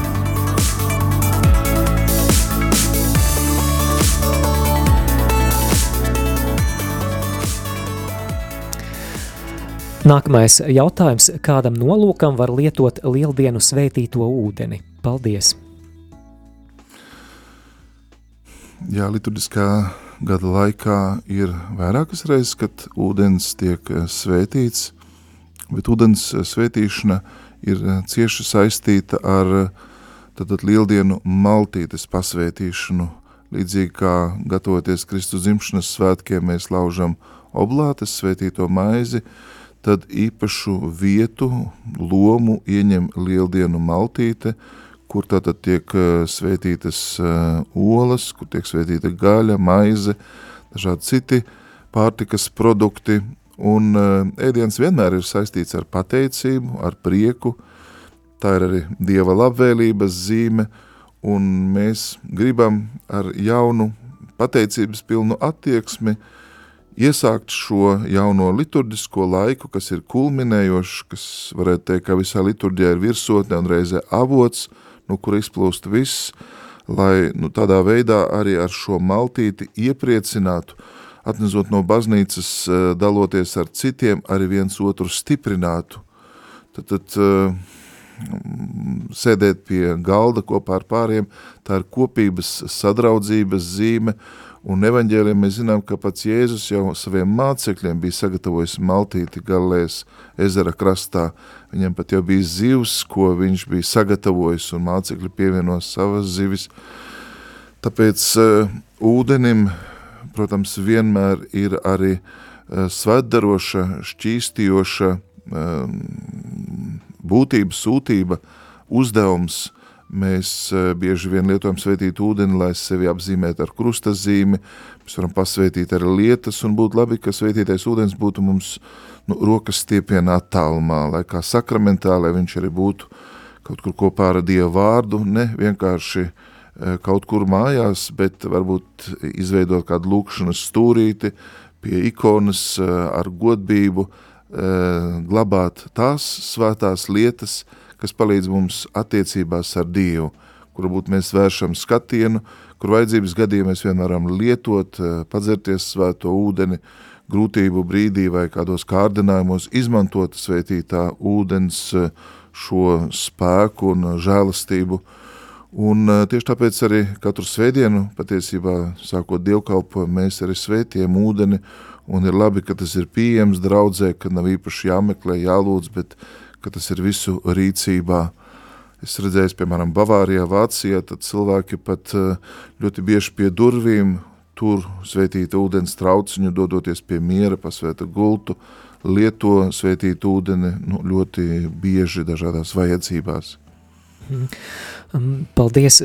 Nākamais jautājums. Kādam nolūkam var lietot lieldienu svētīto ūdeni? Paldies! Jā, liturgiskā gada laikā ir vairākas reizes, kad ūdens tiek svētīts bet ūdens eh, svētīšana ir eh, cieši saistīta ar tātad eh, lieldienu maltītes pasvētīšanu. Līdzīgi kā gatavoties Kristu zimšanas svētkiem, mēs laužam oblātes svētīto maizi, tad īpašu vietu, lomu ieņem lieldienu maltīte, kur tātad tiek svētītas olas, kur tiek svētīta gaļa, maize, dažādi citi pārtikas produkti, Un eh, ēdiens vienmēr ir saistīts ar pateicību, ar prieku, tā ir arī Dieva labvēlības zīme, un mēs gribam ar jaunu pateicības pilnu attieksmi iesākt šo jauno liturģisko laiku, kas ir kulminējošs, kas varētu teikt, ka visā liturģijā ir virsotne un reizē avots, no kur izplūst viss, lai nu, tādā veidā arī ar šo maltīti iepriecinātu atnezot no baznīcas, eh, daloties ar citiem, arī viens otru stiprinātu. Tad, tad eh, sēdēt pie galda kopā ar pāriem, tā ir kopības sadraudzības zīme, un evaņģēliem mēs zinām, ka pats Jēzus jau saviem mācekļiem bija sagatavojis maltīti Galēs ezera krastā. Viņam pat jau bija zivs, ko viņš bija sagatavojis, un mācekļi pievienos savas zivis. Tāpēc uh, ūdenim protams, vienmēr ir arī uh, svētdaroša, šķīstījoša um, būtība, sūtība, uzdevums. Mēs uh, bieži vien lietojam svētīt ūdeni, lai sevi apzīmētu ar krustazīmi, mēs varam pasvētīt arī lietas, un būtu labi, ka svētītais ūdens būtu mums nu, rokas stiepienā attālumā, lai kā sakramentā, lai viņš arī būtu kaut kur kopā ar Dievu vārdu, ne vienkārši Eh, kaut kur mājās, bet varbūt izveidot kādu lūkšanas stūrīti pie ikonas eh, ar godbību, eh, glabāt tās svētās lietas, kas palīdz mums attiecībās ar Dievu, kur varbūt mēs vēršam skatienu, kur vajadzības gadījumā mēs vienmēr varam lietot, padzerties svēto ūdeni, grūtību brīdī vai kādos kārdinājumos izmantot svētītā ūdens šo spēku un žēlastību, Un tieši tāpēc arī katru svētdienu, patiesībā sākot dievkalpojumu, mēs arī svētījam ūdeni, un ir labi, ka tas ir pieejams draudzē, ka nav īpaši jāmeklē, jālūdz, bet ka tas ir visu rīcībā. Es redzēju, piemēram, Bavārijā, Vācijā, tad cilvēki pat ļoti bieži pie durvīm tur svētīta ūdens trauciņu, dodoties pie miera, pasvēta gultu, lieto svētītu ūdeni nu, ļoti bieži dažādās vajadzībās. Mm. Paldies!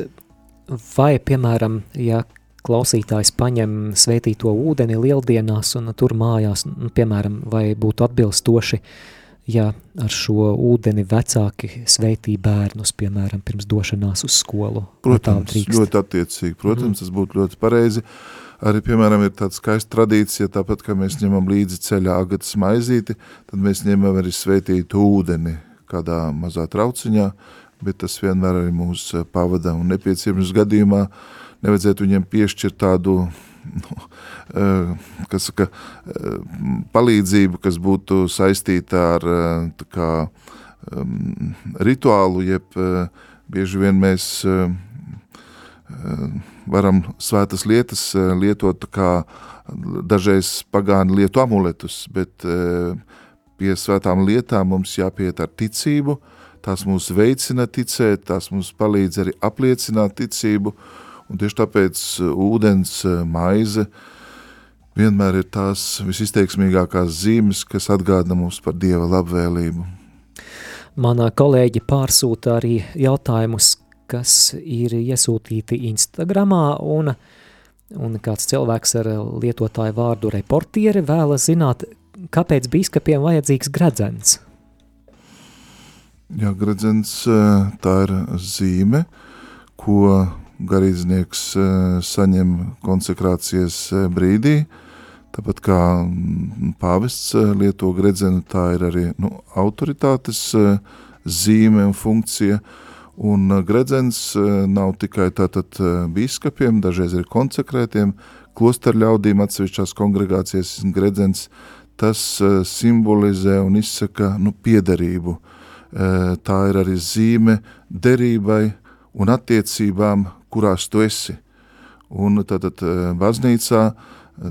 Vai, piemēram, ja klausītājs paņem svētīto ūdeni lieldienās un tur mājās, nu, piemēram, vai būtu atbilstoši, ja ar šo ūdeni vecāki sveitī bērnus, piemēram, pirms došanās uz skolu? Protams, ļoti attiecīgi. Protams, mm. tas būtu ļoti pareizi. Arī, piemēram, ir tāda skaista tradīcija, tāpat kā mēs ņemam līdzi ceļā agatas maizīti, tad mēs ņemam arī svētītu ūdeni kādā mazā trauciņā, bet tas vienmēr arī mūs pavada un nepieciešams gadījumā nevajadzētu viņiem piešķirt tādu nu, [laughs] kas saka, palīdzību, kas būtu saistīta ar tā kā, um, rituālu, jeb bieži vien mēs varam svētas lietas eh, lietot kā dažreiz pagāni lietu amuletus, bet eh, pie svētām lietām mums jāpiet ar ticību, tās mūs veicina ticēt, tās mums palīdz arī apliecināt ticību, un tieši tāpēc eh, ūdens, maize vienmēr ir tās visizteiksmīgākās zīmes, kas atgādina mums par Dieva labvēlību. Manā kolēģi pārsūta arī jautājumus, kas ir iesūtīti Instagramā, un, un kāds cilvēks ar lietotāju vārdu reportieri vēlas zināt, kāpēc bīskapiem vajadzīgs gredzens? Jā, gredzens tā ir zīme, ko garīdznieks saņem konsekrācijas brīdī, tāpat kā pāvests lieto gredzenu, tā ir arī nu, autoritātes zīme un funkcija, Un gredzens nav tikai tātad biskapiem, dažreiz ir konsekrētiem, klosteru ļaudīm atsevišķās kongregācijas gredzens, tas simbolizē un izsaka nu, piederību. Tā ir arī zīme derībai un attiecībām, kurās tu esi. Un tātad baznīcā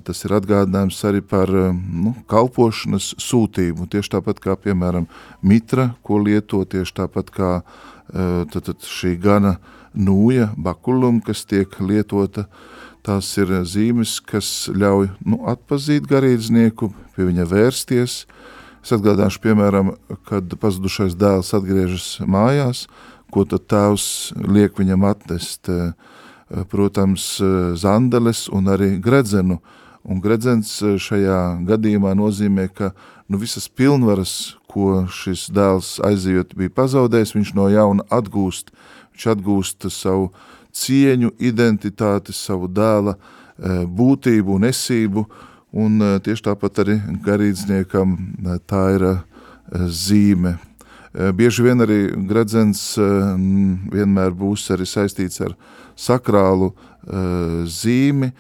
tas ir atgādinājums arī par nu, kalpošanas sūtību, tieši tāpat kā, piemēram, mitra, ko lieto, tieši tāpat kā uh, tad, tad šī gana nūja, bakulum, kas tiek lietota, tās ir zīmes, kas ļauj nu, atpazīt garīdznieku, pie viņa vērsties. Es atgādāšu, piemēram, kad pazudušais dēls atgriežas mājās, ko tad tēvs liek viņam atnest, protams, zandeles un arī gredzenu, Un gredzens šajā gadījumā nozīmē, ka nu, visas pilnvaras, ko šis dēls aizejot bija pazaudējis, viņš no jauna atgūst, viņš atgūst savu cieņu, identitāti, savu dēla būtību un esību, un tieši tāpat arī garīdzniekam tā ir zīme. Bieži vien arī gredzens vienmēr būs arī saistīts ar sakrālu zīmi,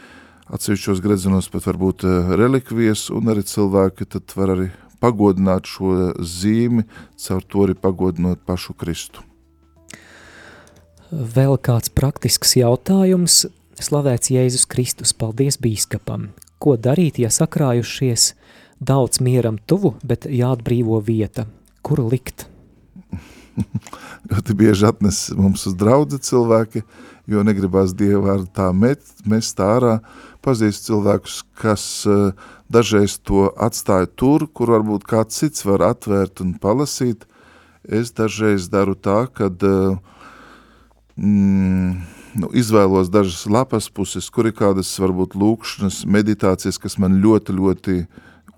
atsevišķos gredzenos pat varbūt relikvijas, un arī cilvēki tad var arī pagodināt šo zīmi, caur to arī pagodinot pašu Kristu. Vēl kāds praktisks jautājums. Slavēts Jēzus Kristus, paldies bīskapam. Ko darīt, ja sakrājušies daudz mieram tuvu, bet jāatbrīvo vieta? Kur likt? [laughs] Ļoti bieži atnes mums uz draudzi cilvēki, jo negribās Dievu vārdu tā met, mest ārā. Pazīst cilvēkus, kas uh, dažreiz to atstāju tur, kur varbūt kāds cits var atvērt un palasīt. Es dažreiz daru tā, kad eh, mm, nu, izvēlos dažas lapas puses, kur ir kādas varbūt lūkšanas, meditācijas, kas man ļoti, ļoti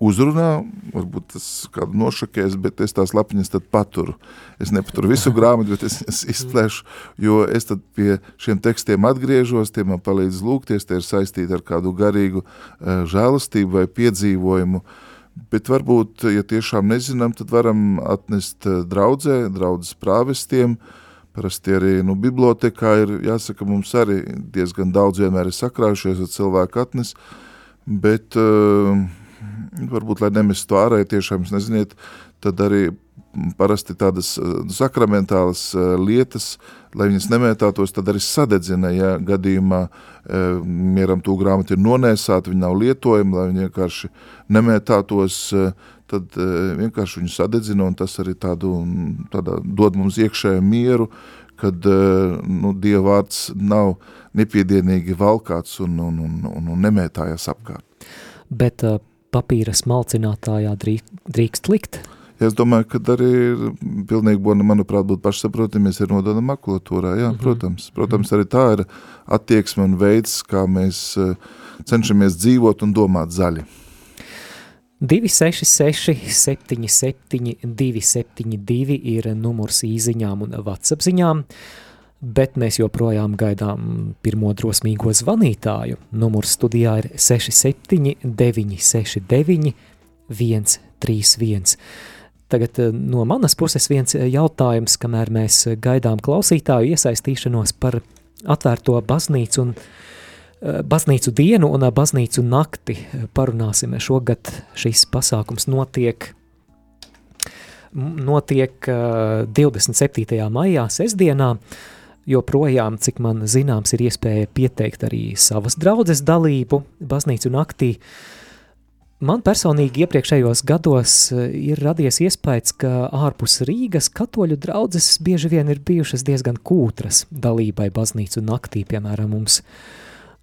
uzrunā, varbūt tas kādu nošakēs, bet es tās lapiņas tad paturu. Es nepaturu visu [laughs] grāmatu, bet es, es izplēšu, jo es tad pie šiem tekstiem atgriežos, tie man palīdz lūgties, tie ir saistīti ar kādu garīgu uh, žēlastību vai piedzīvojumu, bet varbūt, ja tiešām nezinām, tad varam atnest uh, draudzē, draudzes prāvestiem, parasti arī, nu, bibliotekā ir, jāsaka, mums arī diezgan daudz vienmēr ir sakrājušies, ar cilvēku atnes, bet uh, varbūt, lai nemestu ārēji tiešām, neziniet, tad arī parasti tādas eh, sakramentālas eh, lietas, lai viņas nemētātos, tad arī sadedzina, ja gadījumā eh, mieram tū grāmatu ir nonēsāta, viņa nav lietojama, lai viņa vienkārši nemētātos, tad vienkārši viņu sadedzina, un tas arī tādu, tādā, dod mums iekšēju mieru, kad nu, Dieva vārds nav nepiedienīgi valkāts un, un, un, un, un nemētājas apkārt. Bet uh, papīra smalcinātājā drīkst likt? Es domāju, ka arī ir pilnīgi, manuprāt, būtu pašsaprotami, mēs ir nododam makulatūrā, jā, mm -hmm. protams. Protams, arī tā ir attieksme un veids, kā mēs eh, cenšamies dzīvot un domāt zaļi. 266 77 272 ir numurs īziņām un WhatsApp ziņām. Bet mēs joprojām gaidām pirmo drosmīgo zvanītāju. Numurs studijā ir 67 969 131. Tagad eh, no manas puses viens jautājums, kamēr mēs gaidām klausītāju iesaistīšanos par atvērto baznīcu un eh, baznīcu dienu un baznīcu nakti. Parunāsim, šogad šis pasākums notiek notiek 27. Eh, maijā, sestdienā, joprojām, cik man zināms, ir iespēja pieteikt arī savas draudzes dalību baznīcu naktī. Man personīgi iepriekšējos gados eh, ir radies iespējas, ka ārpus Rīgas katoļu draudzes bieži vien ir bijušas diezgan kūtras dalībai baznīcu naktī, piemēram, mums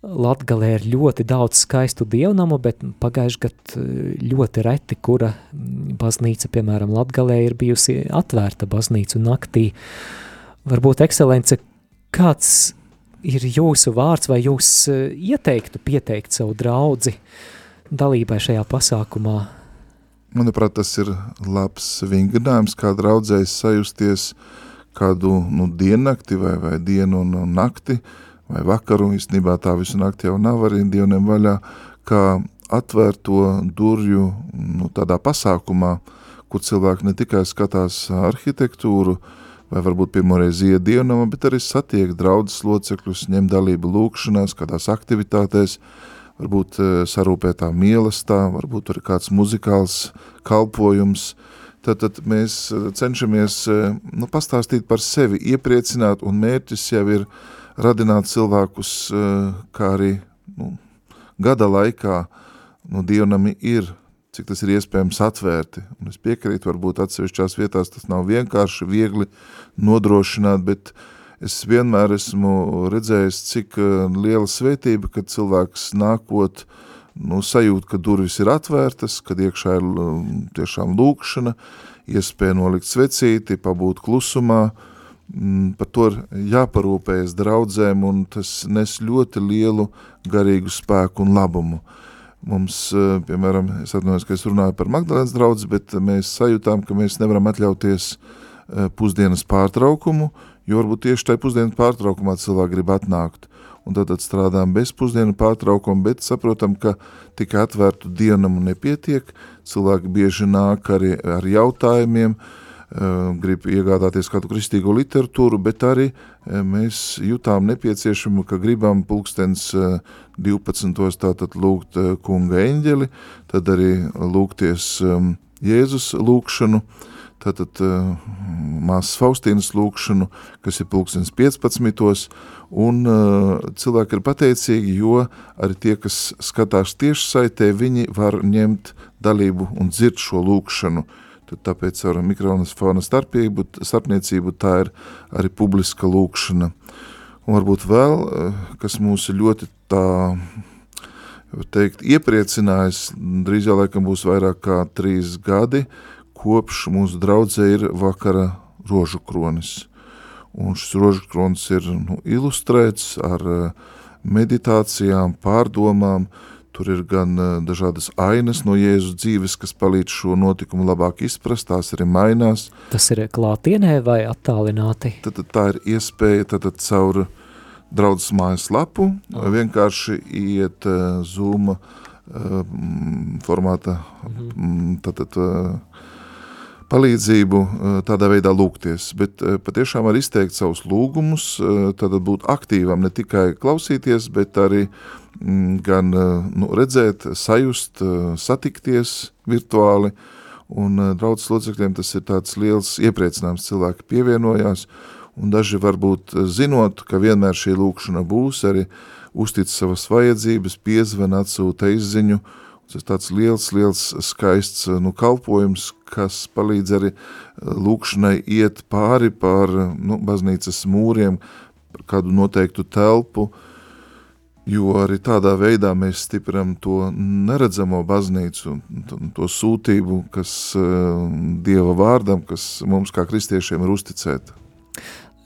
Latgalē ir ļoti daudz skaistu dievnamu, bet pagājuši gad eh, ļoti reti, kura baznīca, piemēram, Latgalē ir bijusi atvērta baznīcu naktī. Varbūt, ekscelence, kāds ir jūsu vārds vai jūs eh, ieteiktu pieteikt savu draudzi dalībai šajā pasākumā? Manuprāt, tas ir labs vingrinājums, kā draudzējs sajusties kādu nu, diennakti vai, vai dienu un nakti, uh, vai vakaru, īstenībā tā visu nakti jau nav arī dievniem vaļā, kā atvērto durvju nu, tādā pasākumā, kur cilvēki ne tikai skatās arhitektūru, vai varbūt pirmoreiz iet dievnamā, bet arī satiek draudzes locekļus, ņem dalību lūkšanās, kādās aktivitātēs, varbūt e, sarūpētā mīlestā, varbūt arī kāds muzikāls kalpojums, tad, tad mēs e, cenšamies e, nu, pastāstīt par sevi, iepriecināt, un mērķis jau ir radināt cilvēkus, eh, kā arī nu, gada laikā nu, dievnami ir, cik tas ir iespējams atvērti. Un es piekrītu, varbūt atsevišķās vietās tas nav vienkārši, viegli nodrošināt, bet es vienmēr esmu redzējis, cik eh, liela svētība, kad cilvēks nākot, nu, sajūt, ka durvis ir atvērtas, kad iekšā ir tiešām lūkšana, iespēja nolikt svecīti, pabūt klusumā, uh, Mm, par to ir jāparūpējas draudzēm, un tas nes ļoti lielu garīgu spēku un labumu. Mums, eh, piemēram, es atvainojos, ka es runāju par Magdalēnas draudzi, bet mēs sajūtām, ka mēs nevaram atļauties eh, pusdienas pārtraukumu, jo varbūt tieši tajā pusdienas pārtraukumā cilvēki grib atnākt. Un tad, strādājam bez pusdienu pārtraukuma, bet saprotam, ka tikai atvērtu dienamu nepietiek, cilvēki bieži nāk arī ar jautājumiem, Eh, grib iegādāties kādu kristīgo literatūru, bet arī mēs jutām nepieciešamu, ka gribam pulkstens 12. Eh, tātad lūgt kunga eņģeli, tad arī lūgties Jēzus lūkšanu, tātad māsas Faustīnas lūkšanu, kas ir pulkstens 15. Un cilvēki ir pateicīgi, jo arī tie, kas skatās tieši saitē, viņi var ņemt dalību un dzird šo lūkšanu, Tad tāpēc ar mikrofona starpību, starpniecību tā ir arī publiska lūkšana. Un varbūt vēl, eh, kas mūs ļoti tā, teikt, iepriecinājis, drīz jau laikam būs vairāk kā trīs gadi, kopš mūsu draudzē ir vakara rožu kronis. Un šis rožu kronis ir nu, ilustrēts ar eh, meditācijām, pārdomām, uh, Tur ir gan uh, dažādas ainas no Jēzus dzīves, kas palīdz šo notikumu labāk izprast, tās arī mainās. Tas ir klātienē vai attālināti? Tad, tad tā ir iespēja tad, tad caur draudzes mājas lapu oh. vienkārši iet uh, Zoom uh, formāta mhm. tad, tad, uh, palīdzību tādā veidā lūgties, bet patiešām var izteikt savus lūgumus, tad būt aktīvam, ne tikai klausīties, bet arī uh, Mm, gan eh, nu, redzēt, sajust, eh, satikties virtuāli, un eh, draudzes locekļiem tas ir tāds liels iepriecinājums, cilvēki pievienojās, un daži varbūt zinot, ka vienmēr šī lūkšana būs, arī uztic savas vajadzības, piezven, atsūta izziņu, tas tāds liels, liels skaists nu, kalpojums, kas palīdz arī lūkšanai iet pāri pār nu, baznīcas mūriem, kādu noteiktu telpu, Jo arī tādā veidā mēs stipram to neredzamo baznīcu, to sūtību, kas uh, Dieva vārdam, kas mums kā kristiešiem ir uzticēta.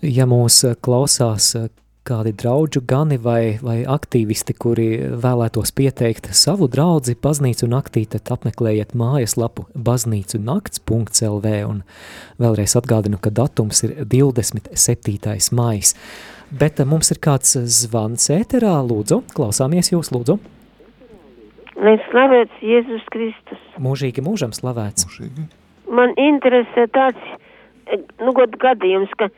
Ja mūs klausās kādi draudžu gani vai, vai aktīvisti, kuri vēlētos pieteikt savu draudzi baznīcu naktī, tad apmeklējiet mājaslapu baznīcu nakts.lv un vēlreiz atgādinu, ka datums ir 27. mais. Bet eh, mums ir kāds zvans ēterā, lūdzu, klausāmies jūs, lūdzu. Lai slavēts Jēzus Kristus. Mūžīgi mūžam slavēts. Mūžīgi. Man interesē tāds, eh, nu, gadījums, ka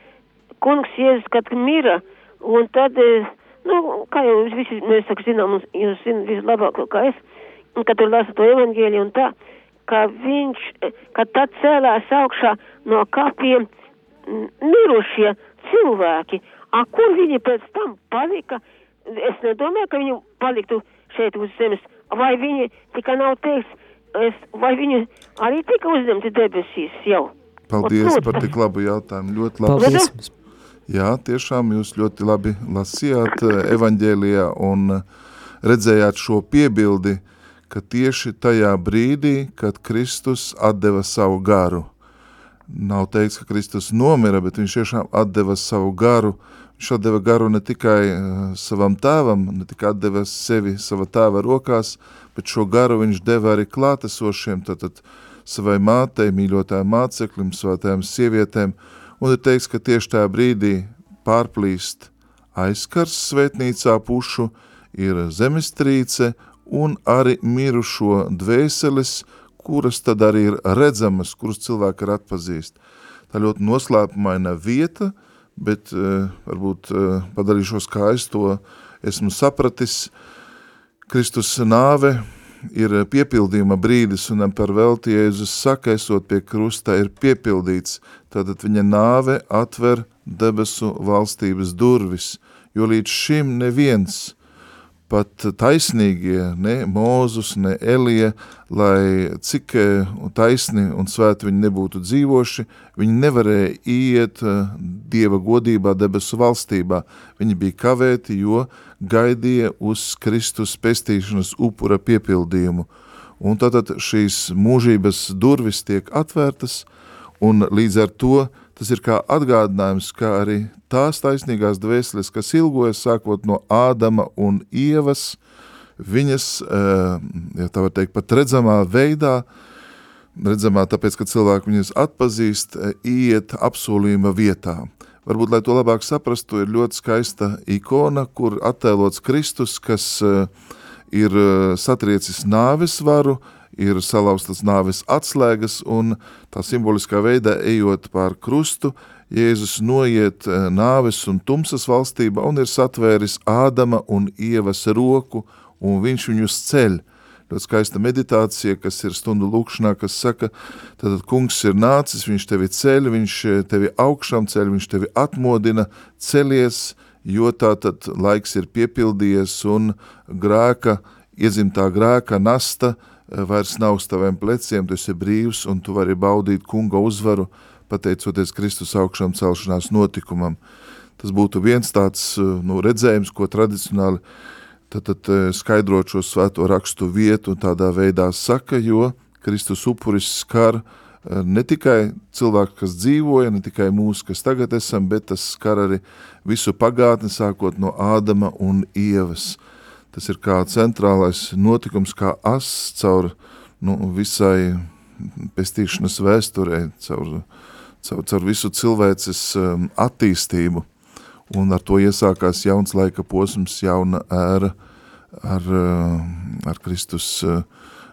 kungs Jēzus, kad mira, un tad, eh, nu, kā jau jūs visi, mēs saku, zinām, jūs zināt vislabāk kā es, un kad tur lasa to evangēliju un tā, ka viņš, eh, ka tad cēlās augšā no kapiem mirušie cilvēki, a kur viņi pēc tam palika, es nedomāju, ka viņi paliktu šeit uz zemes, vai viņi tikai nav teiks, es, vai viņi arī tika uzņemti debesīs jau? Paldies par tik labu jautājumu. Ļoti labi. Paldies. Jā, tiešām jūs ļoti labi lasījāt eh, evaņģēlijā un eh, redzējāt šo piebildi, ka tieši tajā brīdī, kad Kristus atdeva savu garu, nav teikts, ka Kristus nomira, bet viņš tiešām atdeva savu garu, viņš atdeva garu ne tikai uh, savam tēvam, ne tikai atdeva sevi sava tēva rokās, bet šo garu viņš deva arī klātesošiem, tātad savai mātei, mīļotājiem māceklim, svētājiem sievietēm, un ir teiks, ka tieši tajā brīdī pārplīst aizkars svētnīcā pušu, ir zemestrīce un arī mirušo dvēseles, kuras tad arī ir redzamas, kuras cilvēki ir atpazīst. Tā ļoti noslēpumaina vieta, bet uh, varbūt uh, padarīšos, kā es to esmu sapratis. Kristus nāve ir piepildījuma brīdis, un par velti Jēzus saka, esot pie krusta, ir piepildīts. Tātad viņa nāve atver debesu valstības durvis, jo līdz šim neviens pat taisnīgie, ne Mūzus, ne Elija, lai cik eh, taisni un svēti viņi nebūtu dzīvoši, viņi nevarēja iet eh, Dieva godībā debesu valstībā. Viņi bija kavēti, jo gaidīja uz Kristus pestīšanas upura piepildījumu. Un tātad šīs mūžības durvis tiek atvērtas, un līdz ar to tas ir kā atgādinājums, kā arī tās taisnīgās dvēseles, kas ilgojas sākot no Ādama un Ievas, viņas, ja tā var teikt, pat redzamā veidā, redzamā tāpēc, ka cilvēki viņas atpazīst, iet apsolījuma vietā. Varbūt, lai to labāk saprastu, ir ļoti skaista ikona, kur attēlots Kristus, kas ir satriecis nāves varu, ir salauztas nāves atslēgas un tā simboliskā veidā ejot pār krustu, Jēzus noiet eh, nāves un tumsas valstība un ir satvēris Ādama un Ievas roku un viņš viņus ceļ. Ļoti skaista meditācija, kas ir stundu lūkšanā, kas saka, tad kungs ir nācis, viņš tevi ceļ, viņš tevi augšām ceļ, viņš tevi atmodina, celies, jo tā tad laiks ir piepildījies un grēka, iezimtā grēka nasta, Eh, vairs nav uz taviem pleciem, tu esi brīvs un tu vari baudīt kunga uzvaru, pateicoties Kristus augšām celšanās notikumam. Tas būtu viens tāds eh, nu, redzējums, ko tradicionāli tad, tad eh, skaidrot šo svēto rakstu vietu un tādā veidā saka, jo Kristus upuris skar ne tikai cilvēku, kas dzīvoja, ne tikai mūsu, kas tagad esam, bet tas skar arī visu pagātni, sākot no Ādama un Ievas. Tas ir kā centrālais notikums, kā as caur nu, visai pestīšanas vēsturē, caur, caur, caur visu cilvēces um, attīstību. Un ar to iesākās jauns laika posms, jauna ēra ar, uh, ar Kristus uh,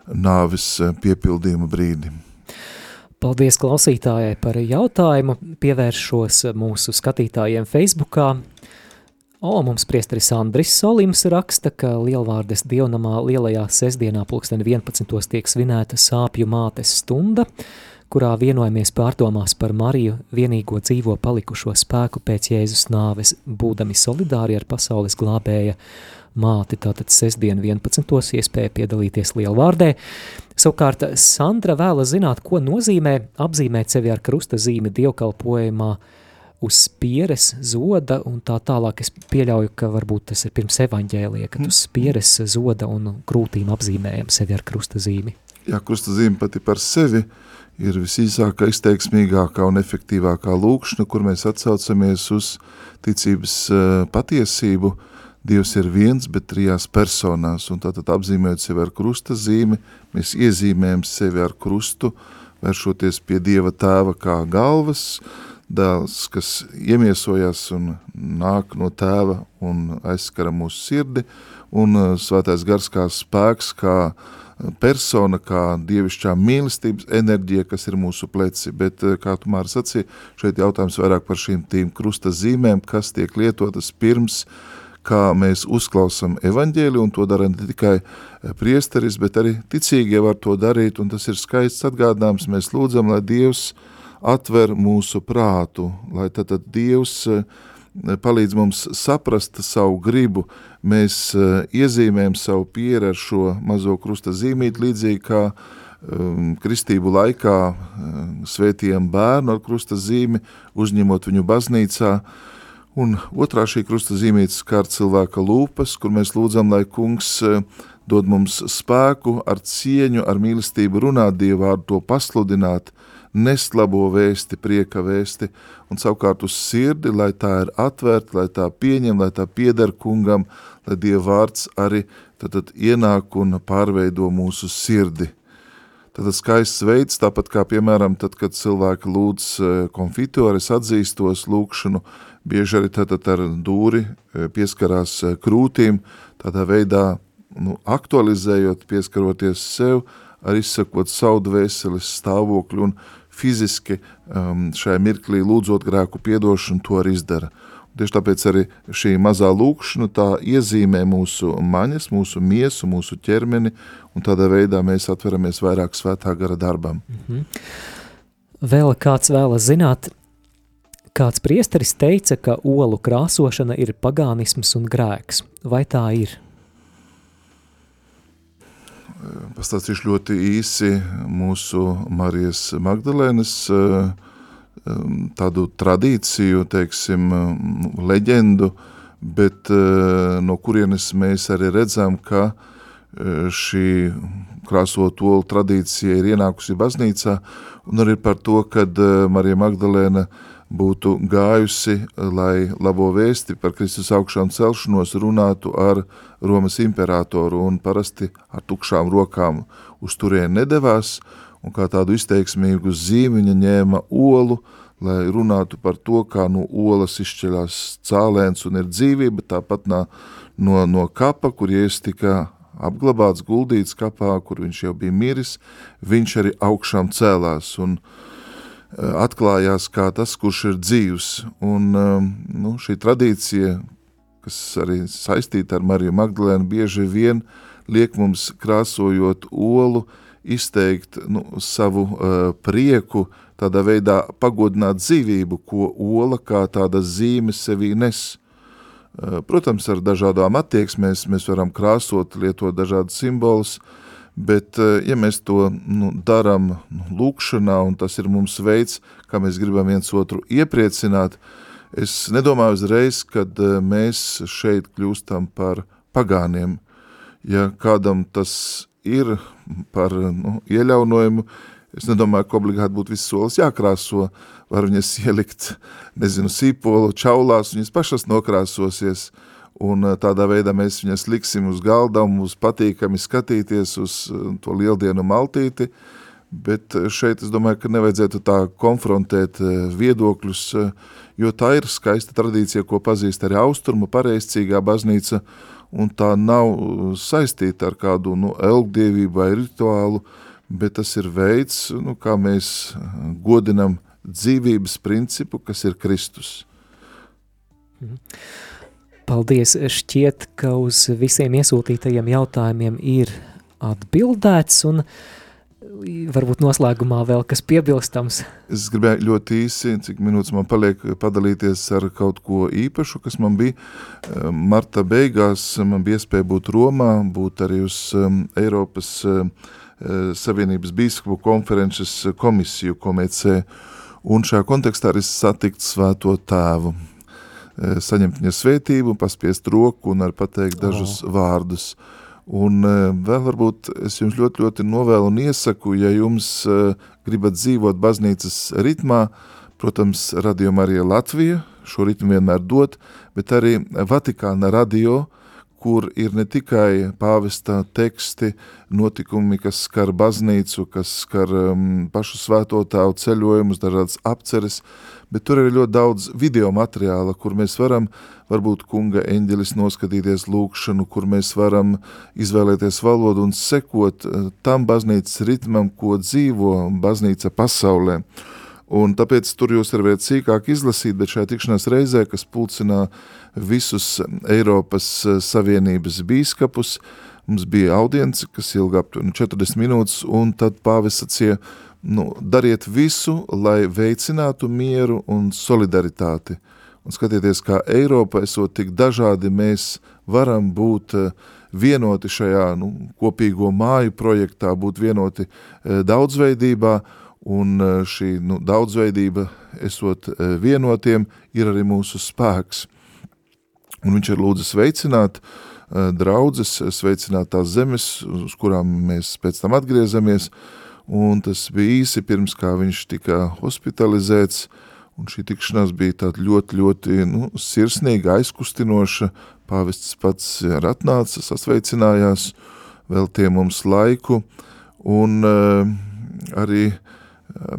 nāvis uh, piepildījuma brīdi. Paldies klausītājai par jautājumu. Pievēršos mūsu skatītājiem Facebookā. O, mums priesteris Andris Solims raksta, ka Lielvārdes dievnamā lielajā sestdienā pulksten 11. tiek svinēta sāpju mātes stunda, kurā vienojamies pārdomās par Mariju vienīgo dzīvo palikušo spēku pēc Jēzus nāves, būdami solidāri ar pasaules glābēja māti, tātad sestdien 11. iespēja piedalīties Lielvārdē. Savukārt Sandra vēla zināt, ko nozīmē apzīmēt sevi ar krusta zīmi dievkalpojumā, uz spieres, zoda un tā tālāk. Es pieļauju, ka varbūt tas ir pirms evaņģēlija, kad uz spieres, zoda un krūtīm apzīmējam sevi ar krusta zīmi. Jā, krusta zīme pati par sevi ir visīsākā, izteiksmīgākā un efektīvākā lūkšana, kur mēs atsaucamies uz ticības patiesību. Dievs ir viens, bet trijās personās, un tātad apzīmējot sevi ar krusta zīmi, mēs iezīmējam sevi ar krustu, vēršoties pie Dieva tēva kā galvas, dēls, kas iemiesojās un nāk no tēva un aizskara mūsu sirdi, un svētais gars kā spēks, kā uh, persona, kā dievišķā mīlestības enerģija, kas ir mūsu pleci, bet, eh, kā tu Māra sacīja, šeit jautājums vairāk par šīm tīm krusta zīmēm, kas tiek lietotas pirms, kā mēs uzklausam evaņģēli, un to dara ne tikai eh, priesteris, bet arī ticīgie var to darīt, un tas ir skaists atgādinājums, mēs lūdzam, lai Dievs atver mūsu prātu, lai tad, tad Dievs uh, palīdz mums saprast savu gribu, mēs uh, iezīmējam savu pieru ar šo mazo krusta zīmīti, līdzīgi kā um, kristību laikā um, svētījam bērnu ar krusta zīmi, uzņemot viņu baznīcā, un otrā šī krusta zīmītes kārt cilvēka lūpas, kur mēs lūdzam, lai kungs uh, dod mums spēku ar cieņu, ar mīlestību runāt Dievvārdu, to pasludināt, nest labo vēsti, prieka vēsti, un savukārt uz sirdi, lai tā ir atvērta, lai tā pieņem, lai tā pieder kungam, lai Dieva vārds arī tad, tad ienāk un pārveido mūsu sirdi. Tad skaists veids, tāpat kā, piemēram, tad, kad cilvēki lūdz e, konfitores atzīstos lūkšanu, bieži arī tad, tad ar dūri e, pieskarās e, krūtīm, tādā veidā nu, aktualizējot, pieskaroties sev, arī izsakot savu dvēseles stāvokļu un fiziski um, šajā mirklī lūdzot grēku piedošanu, to arī izdara. Tieši tāpēc arī šī mazā lūkšana tā iezīmē mūsu maņas, mūsu miesu, mūsu ķermeni, un tādā veidā mēs atveramies vairāk svētā gara darbam. Mm -hmm. Vēl kāds vēlas zināt, kāds priesteris teica, ka olu krāsošana ir pagānisms un grēks. Vai tā ir? Pastāstīšu ļoti īsi mūsu Marijas Magdalēnas eh, tādu tradīciju, teiksim, leģendu, bet eh, no kurienes mēs arī redzam, ka eh, šī krāsot olu tradīcija ir ienākusi baznīcā, un arī par to, kad Marija Magdalēna būtu gājusi, lai labo vēsti par Kristus augšām celšanos runātu ar Romas imperatoru un parasti ar tukšām rokām uz turien nedevās, un kā tādu izteiksmīgu zīmi viņa ņēma olu, lai runātu par to, kā no olas izšķeļās cālēns un ir dzīvība, tāpat nā, no, no kapa, kur Jēzus tika apglabāts, guldīts kapā, kur viņš jau bija miris, viņš arī augšām cēlās, un uh, atklājās kā tas, kurš ir dzīvs. Un, eh, nu, šī tradīcija, kas arī saistīta ar Mariju Magdalēnu, bieži vien liek mums krāsojot olu, izteikt nu, savu uh, prieku, tādā veidā pagodināt dzīvību, ko ola kā tāda zīme sevī nes. Uh, protams, ar dažādām attieksmēs mēs varam krāsot, lietot dažādas simbolus, uh, Bet, eh, ja mēs to nu, darām nu, lūkšanā, un tas ir mums veids, kā mēs gribam viens otru iepriecināt, es nedomāju uzreiz, kad eh, mēs šeit kļūstam par pagāniem. Ja kādam tas ir par nu, ieļaunojumu, es nedomāju, ka obligāti būtu viss solis jākrāso, var viņas ielikt, nezinu, sīpolu, čaulās, viņas pašas nokrāsosies, uh, un eh, tādā veidā mēs viņas liksim uz galda un mums patīkami skatīties uz eh, to lieldienu maltīti, bet eh, šeit es domāju, ka nevajadzētu tā konfrontēt viedokļus, jo tā ir skaista tradīcija, ko pazīst arī austrumu pareizcīgā baznīca, un tā nav saistīta ar kādu nu, elgdievību vai rituālu, bet tas ir veids, nu, kā mēs godinam dzīvības principu, kas ir Kristus. Mhm. Paldies! Šķiet, ka uz visiem iesūtītajiem jautājumiem ir atbildēts un varbūt noslēgumā vēl kas piebilstams. Es gribēju ļoti īsi, cik minūtes man paliek, padalīties ar kaut ko īpašu, kas man bija. Marta beigās man bija iespēja būt Romā, būt arī uz um, Eiropas uh, Savienības bīskapu konferences komisiju komēcē, un šajā kontekstā arī satikt svēto tēvu. Eh, saņemt viņa svētību, paspiest roku un arī pateikt dažus oh. vārdus. Un eh, vēl varbūt es jums ļoti, ļoti novēlu un iesaku, ja jums eh, gribat dzīvot baznīcas ritmā, protams, Radio Marija Latvija šo ritmu vienmēr dot, bet arī Vatikāna radio, kur ir ne tikai pāvesta teksti, notikumi, kas skar baznīcu, kas skar um, pašu svētotāvu ceļojumus, dažādas apceres, bet tur ir ļoti daudz video materiāla, kur mēs varam varbūt kunga eņģelis noskatīties lūkšanu, kur mēs varam izvēlēties valodu un sekot uh, tam baznīcas ritmam, ko dzīvo baznīca pasaulē. Un tāpēc tur jūs varat sīkāk izlasīt, bet šajā tikšanās reizē, kas pulcinā visus Eiropas eh, Savienības bīskapus, mums bija audience, kas ilga aptuveni 40 minūtes, un tad pāvis sacīja, nu, dariet visu, lai veicinātu mieru un solidaritāti. Un skatieties, kā Eiropa, esot tik dažādi, mēs varam būt eh, vienoti šajā nu, kopīgo māju projektā, būt vienoti eh, daudzveidībā, un e, šī nu, daudzveidība, esot e, vienotiem, ir arī mūsu spēks. Un viņš ir lūdzis veicināt e, draudzes, sveicināt tās zemes, uz kurām mēs pēc tam atgriezamies, un tas bija īsi pirms kā viņš tika hospitalizēts, un šī tikšanās bija tāda ļoti, ļoti nu, sirsnīga, aizkustinoša, pāvests pats ir atnācis, sasveicinājās, tie mums laiku, un uh, arī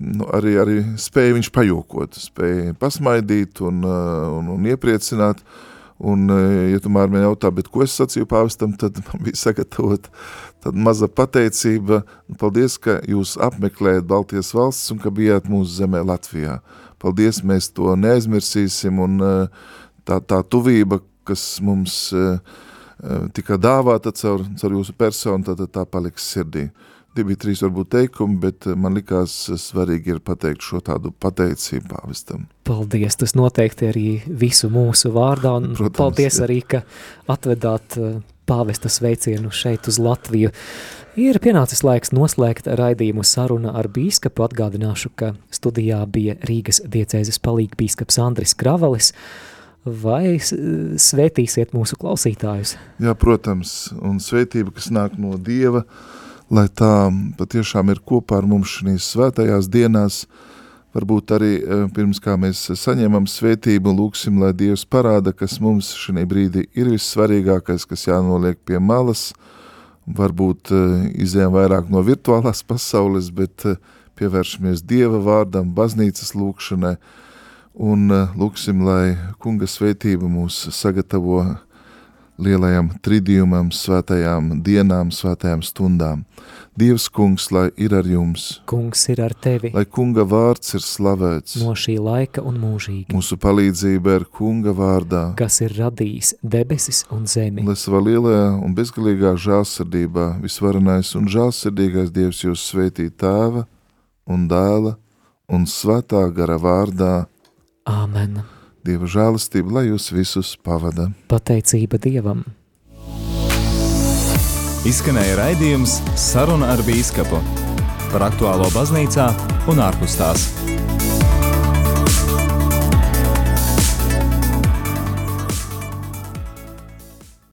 nu, arī, arī spēja viņš pajokot, spēja pasmaidīt un, uh, un, un iepriecināt. Un, uh, ja tomēr man jautā, bet ko es sacīju pāvestam, [laughs] tad man bija sagatavot tāda maza pateicība. Paldies, ka jūs apmeklējat Baltijas valsts un ka bijāt mūsu zemē Latvijā. Paldies, mēs to neaizmirsīsim un uh, tā, tā tuvība, kas mums tika dāvāta caur, caur jūsu personu, tad tā paliks sirdī. Tie bija trīs varbūt teikumi, bet eh, man likās eh, svarīgi ir pateikt šo tādu pateicību pāvestam. Paldies, tas noteikti arī visu mūsu vārdā, un Protams, paldies jā. arī, ka atvedāt eh, pāvesta sveicienu šeit uz Latviju. Ir pienācis laiks noslēgt raidījumu saruna ar bīskapu. Atgādināšu, ka studijā bija Rīgas diecēzes palīgi bīskaps Andris Kravalis. Vai svētīsiet mūsu klausītājus? Jā, protams, un svētība, kas nāk no Dieva, uh, lai tā patiešām ir kopā ar mums šīs svētajās dienās, varbūt arī eh, pirms kā mēs saņemam svētību, lūksim, lai Dievs parāda, kas mums šī brīdī ir vissvarīgākais, kas jānoliek pie malas, varbūt eh, izējām vairāk no virtuālās pasaules, bet eh, pievēršamies Dieva vārdam, baznīcas lūkšanai, un lūksim, lai kunga svētība mūs sagatavo lielajam tridījumam, svētajām dienām, svētajām stundām. Dievs, kungs, lai ir ar jums. Kungs ir ar tevi. Lai kunga vārds ir slavēts. No šī laika un mūžīgi. Mūsu palīdzība ir kunga vārdā. Kas ir radījis debesis un zemi. Lai savā lielajā un bezgalīgā žālsirdībā visvarenais un žālsirdīgais Dievs jūs svētī tēva un dēla un svētā gara vārdā. Āmen. Dieva žēlastība, lai jūs visus pavada. Pateicība Dievam! Izskanēja raidījums Saruna ar bīskapu par aktuālo baznīcā un ārpus tās.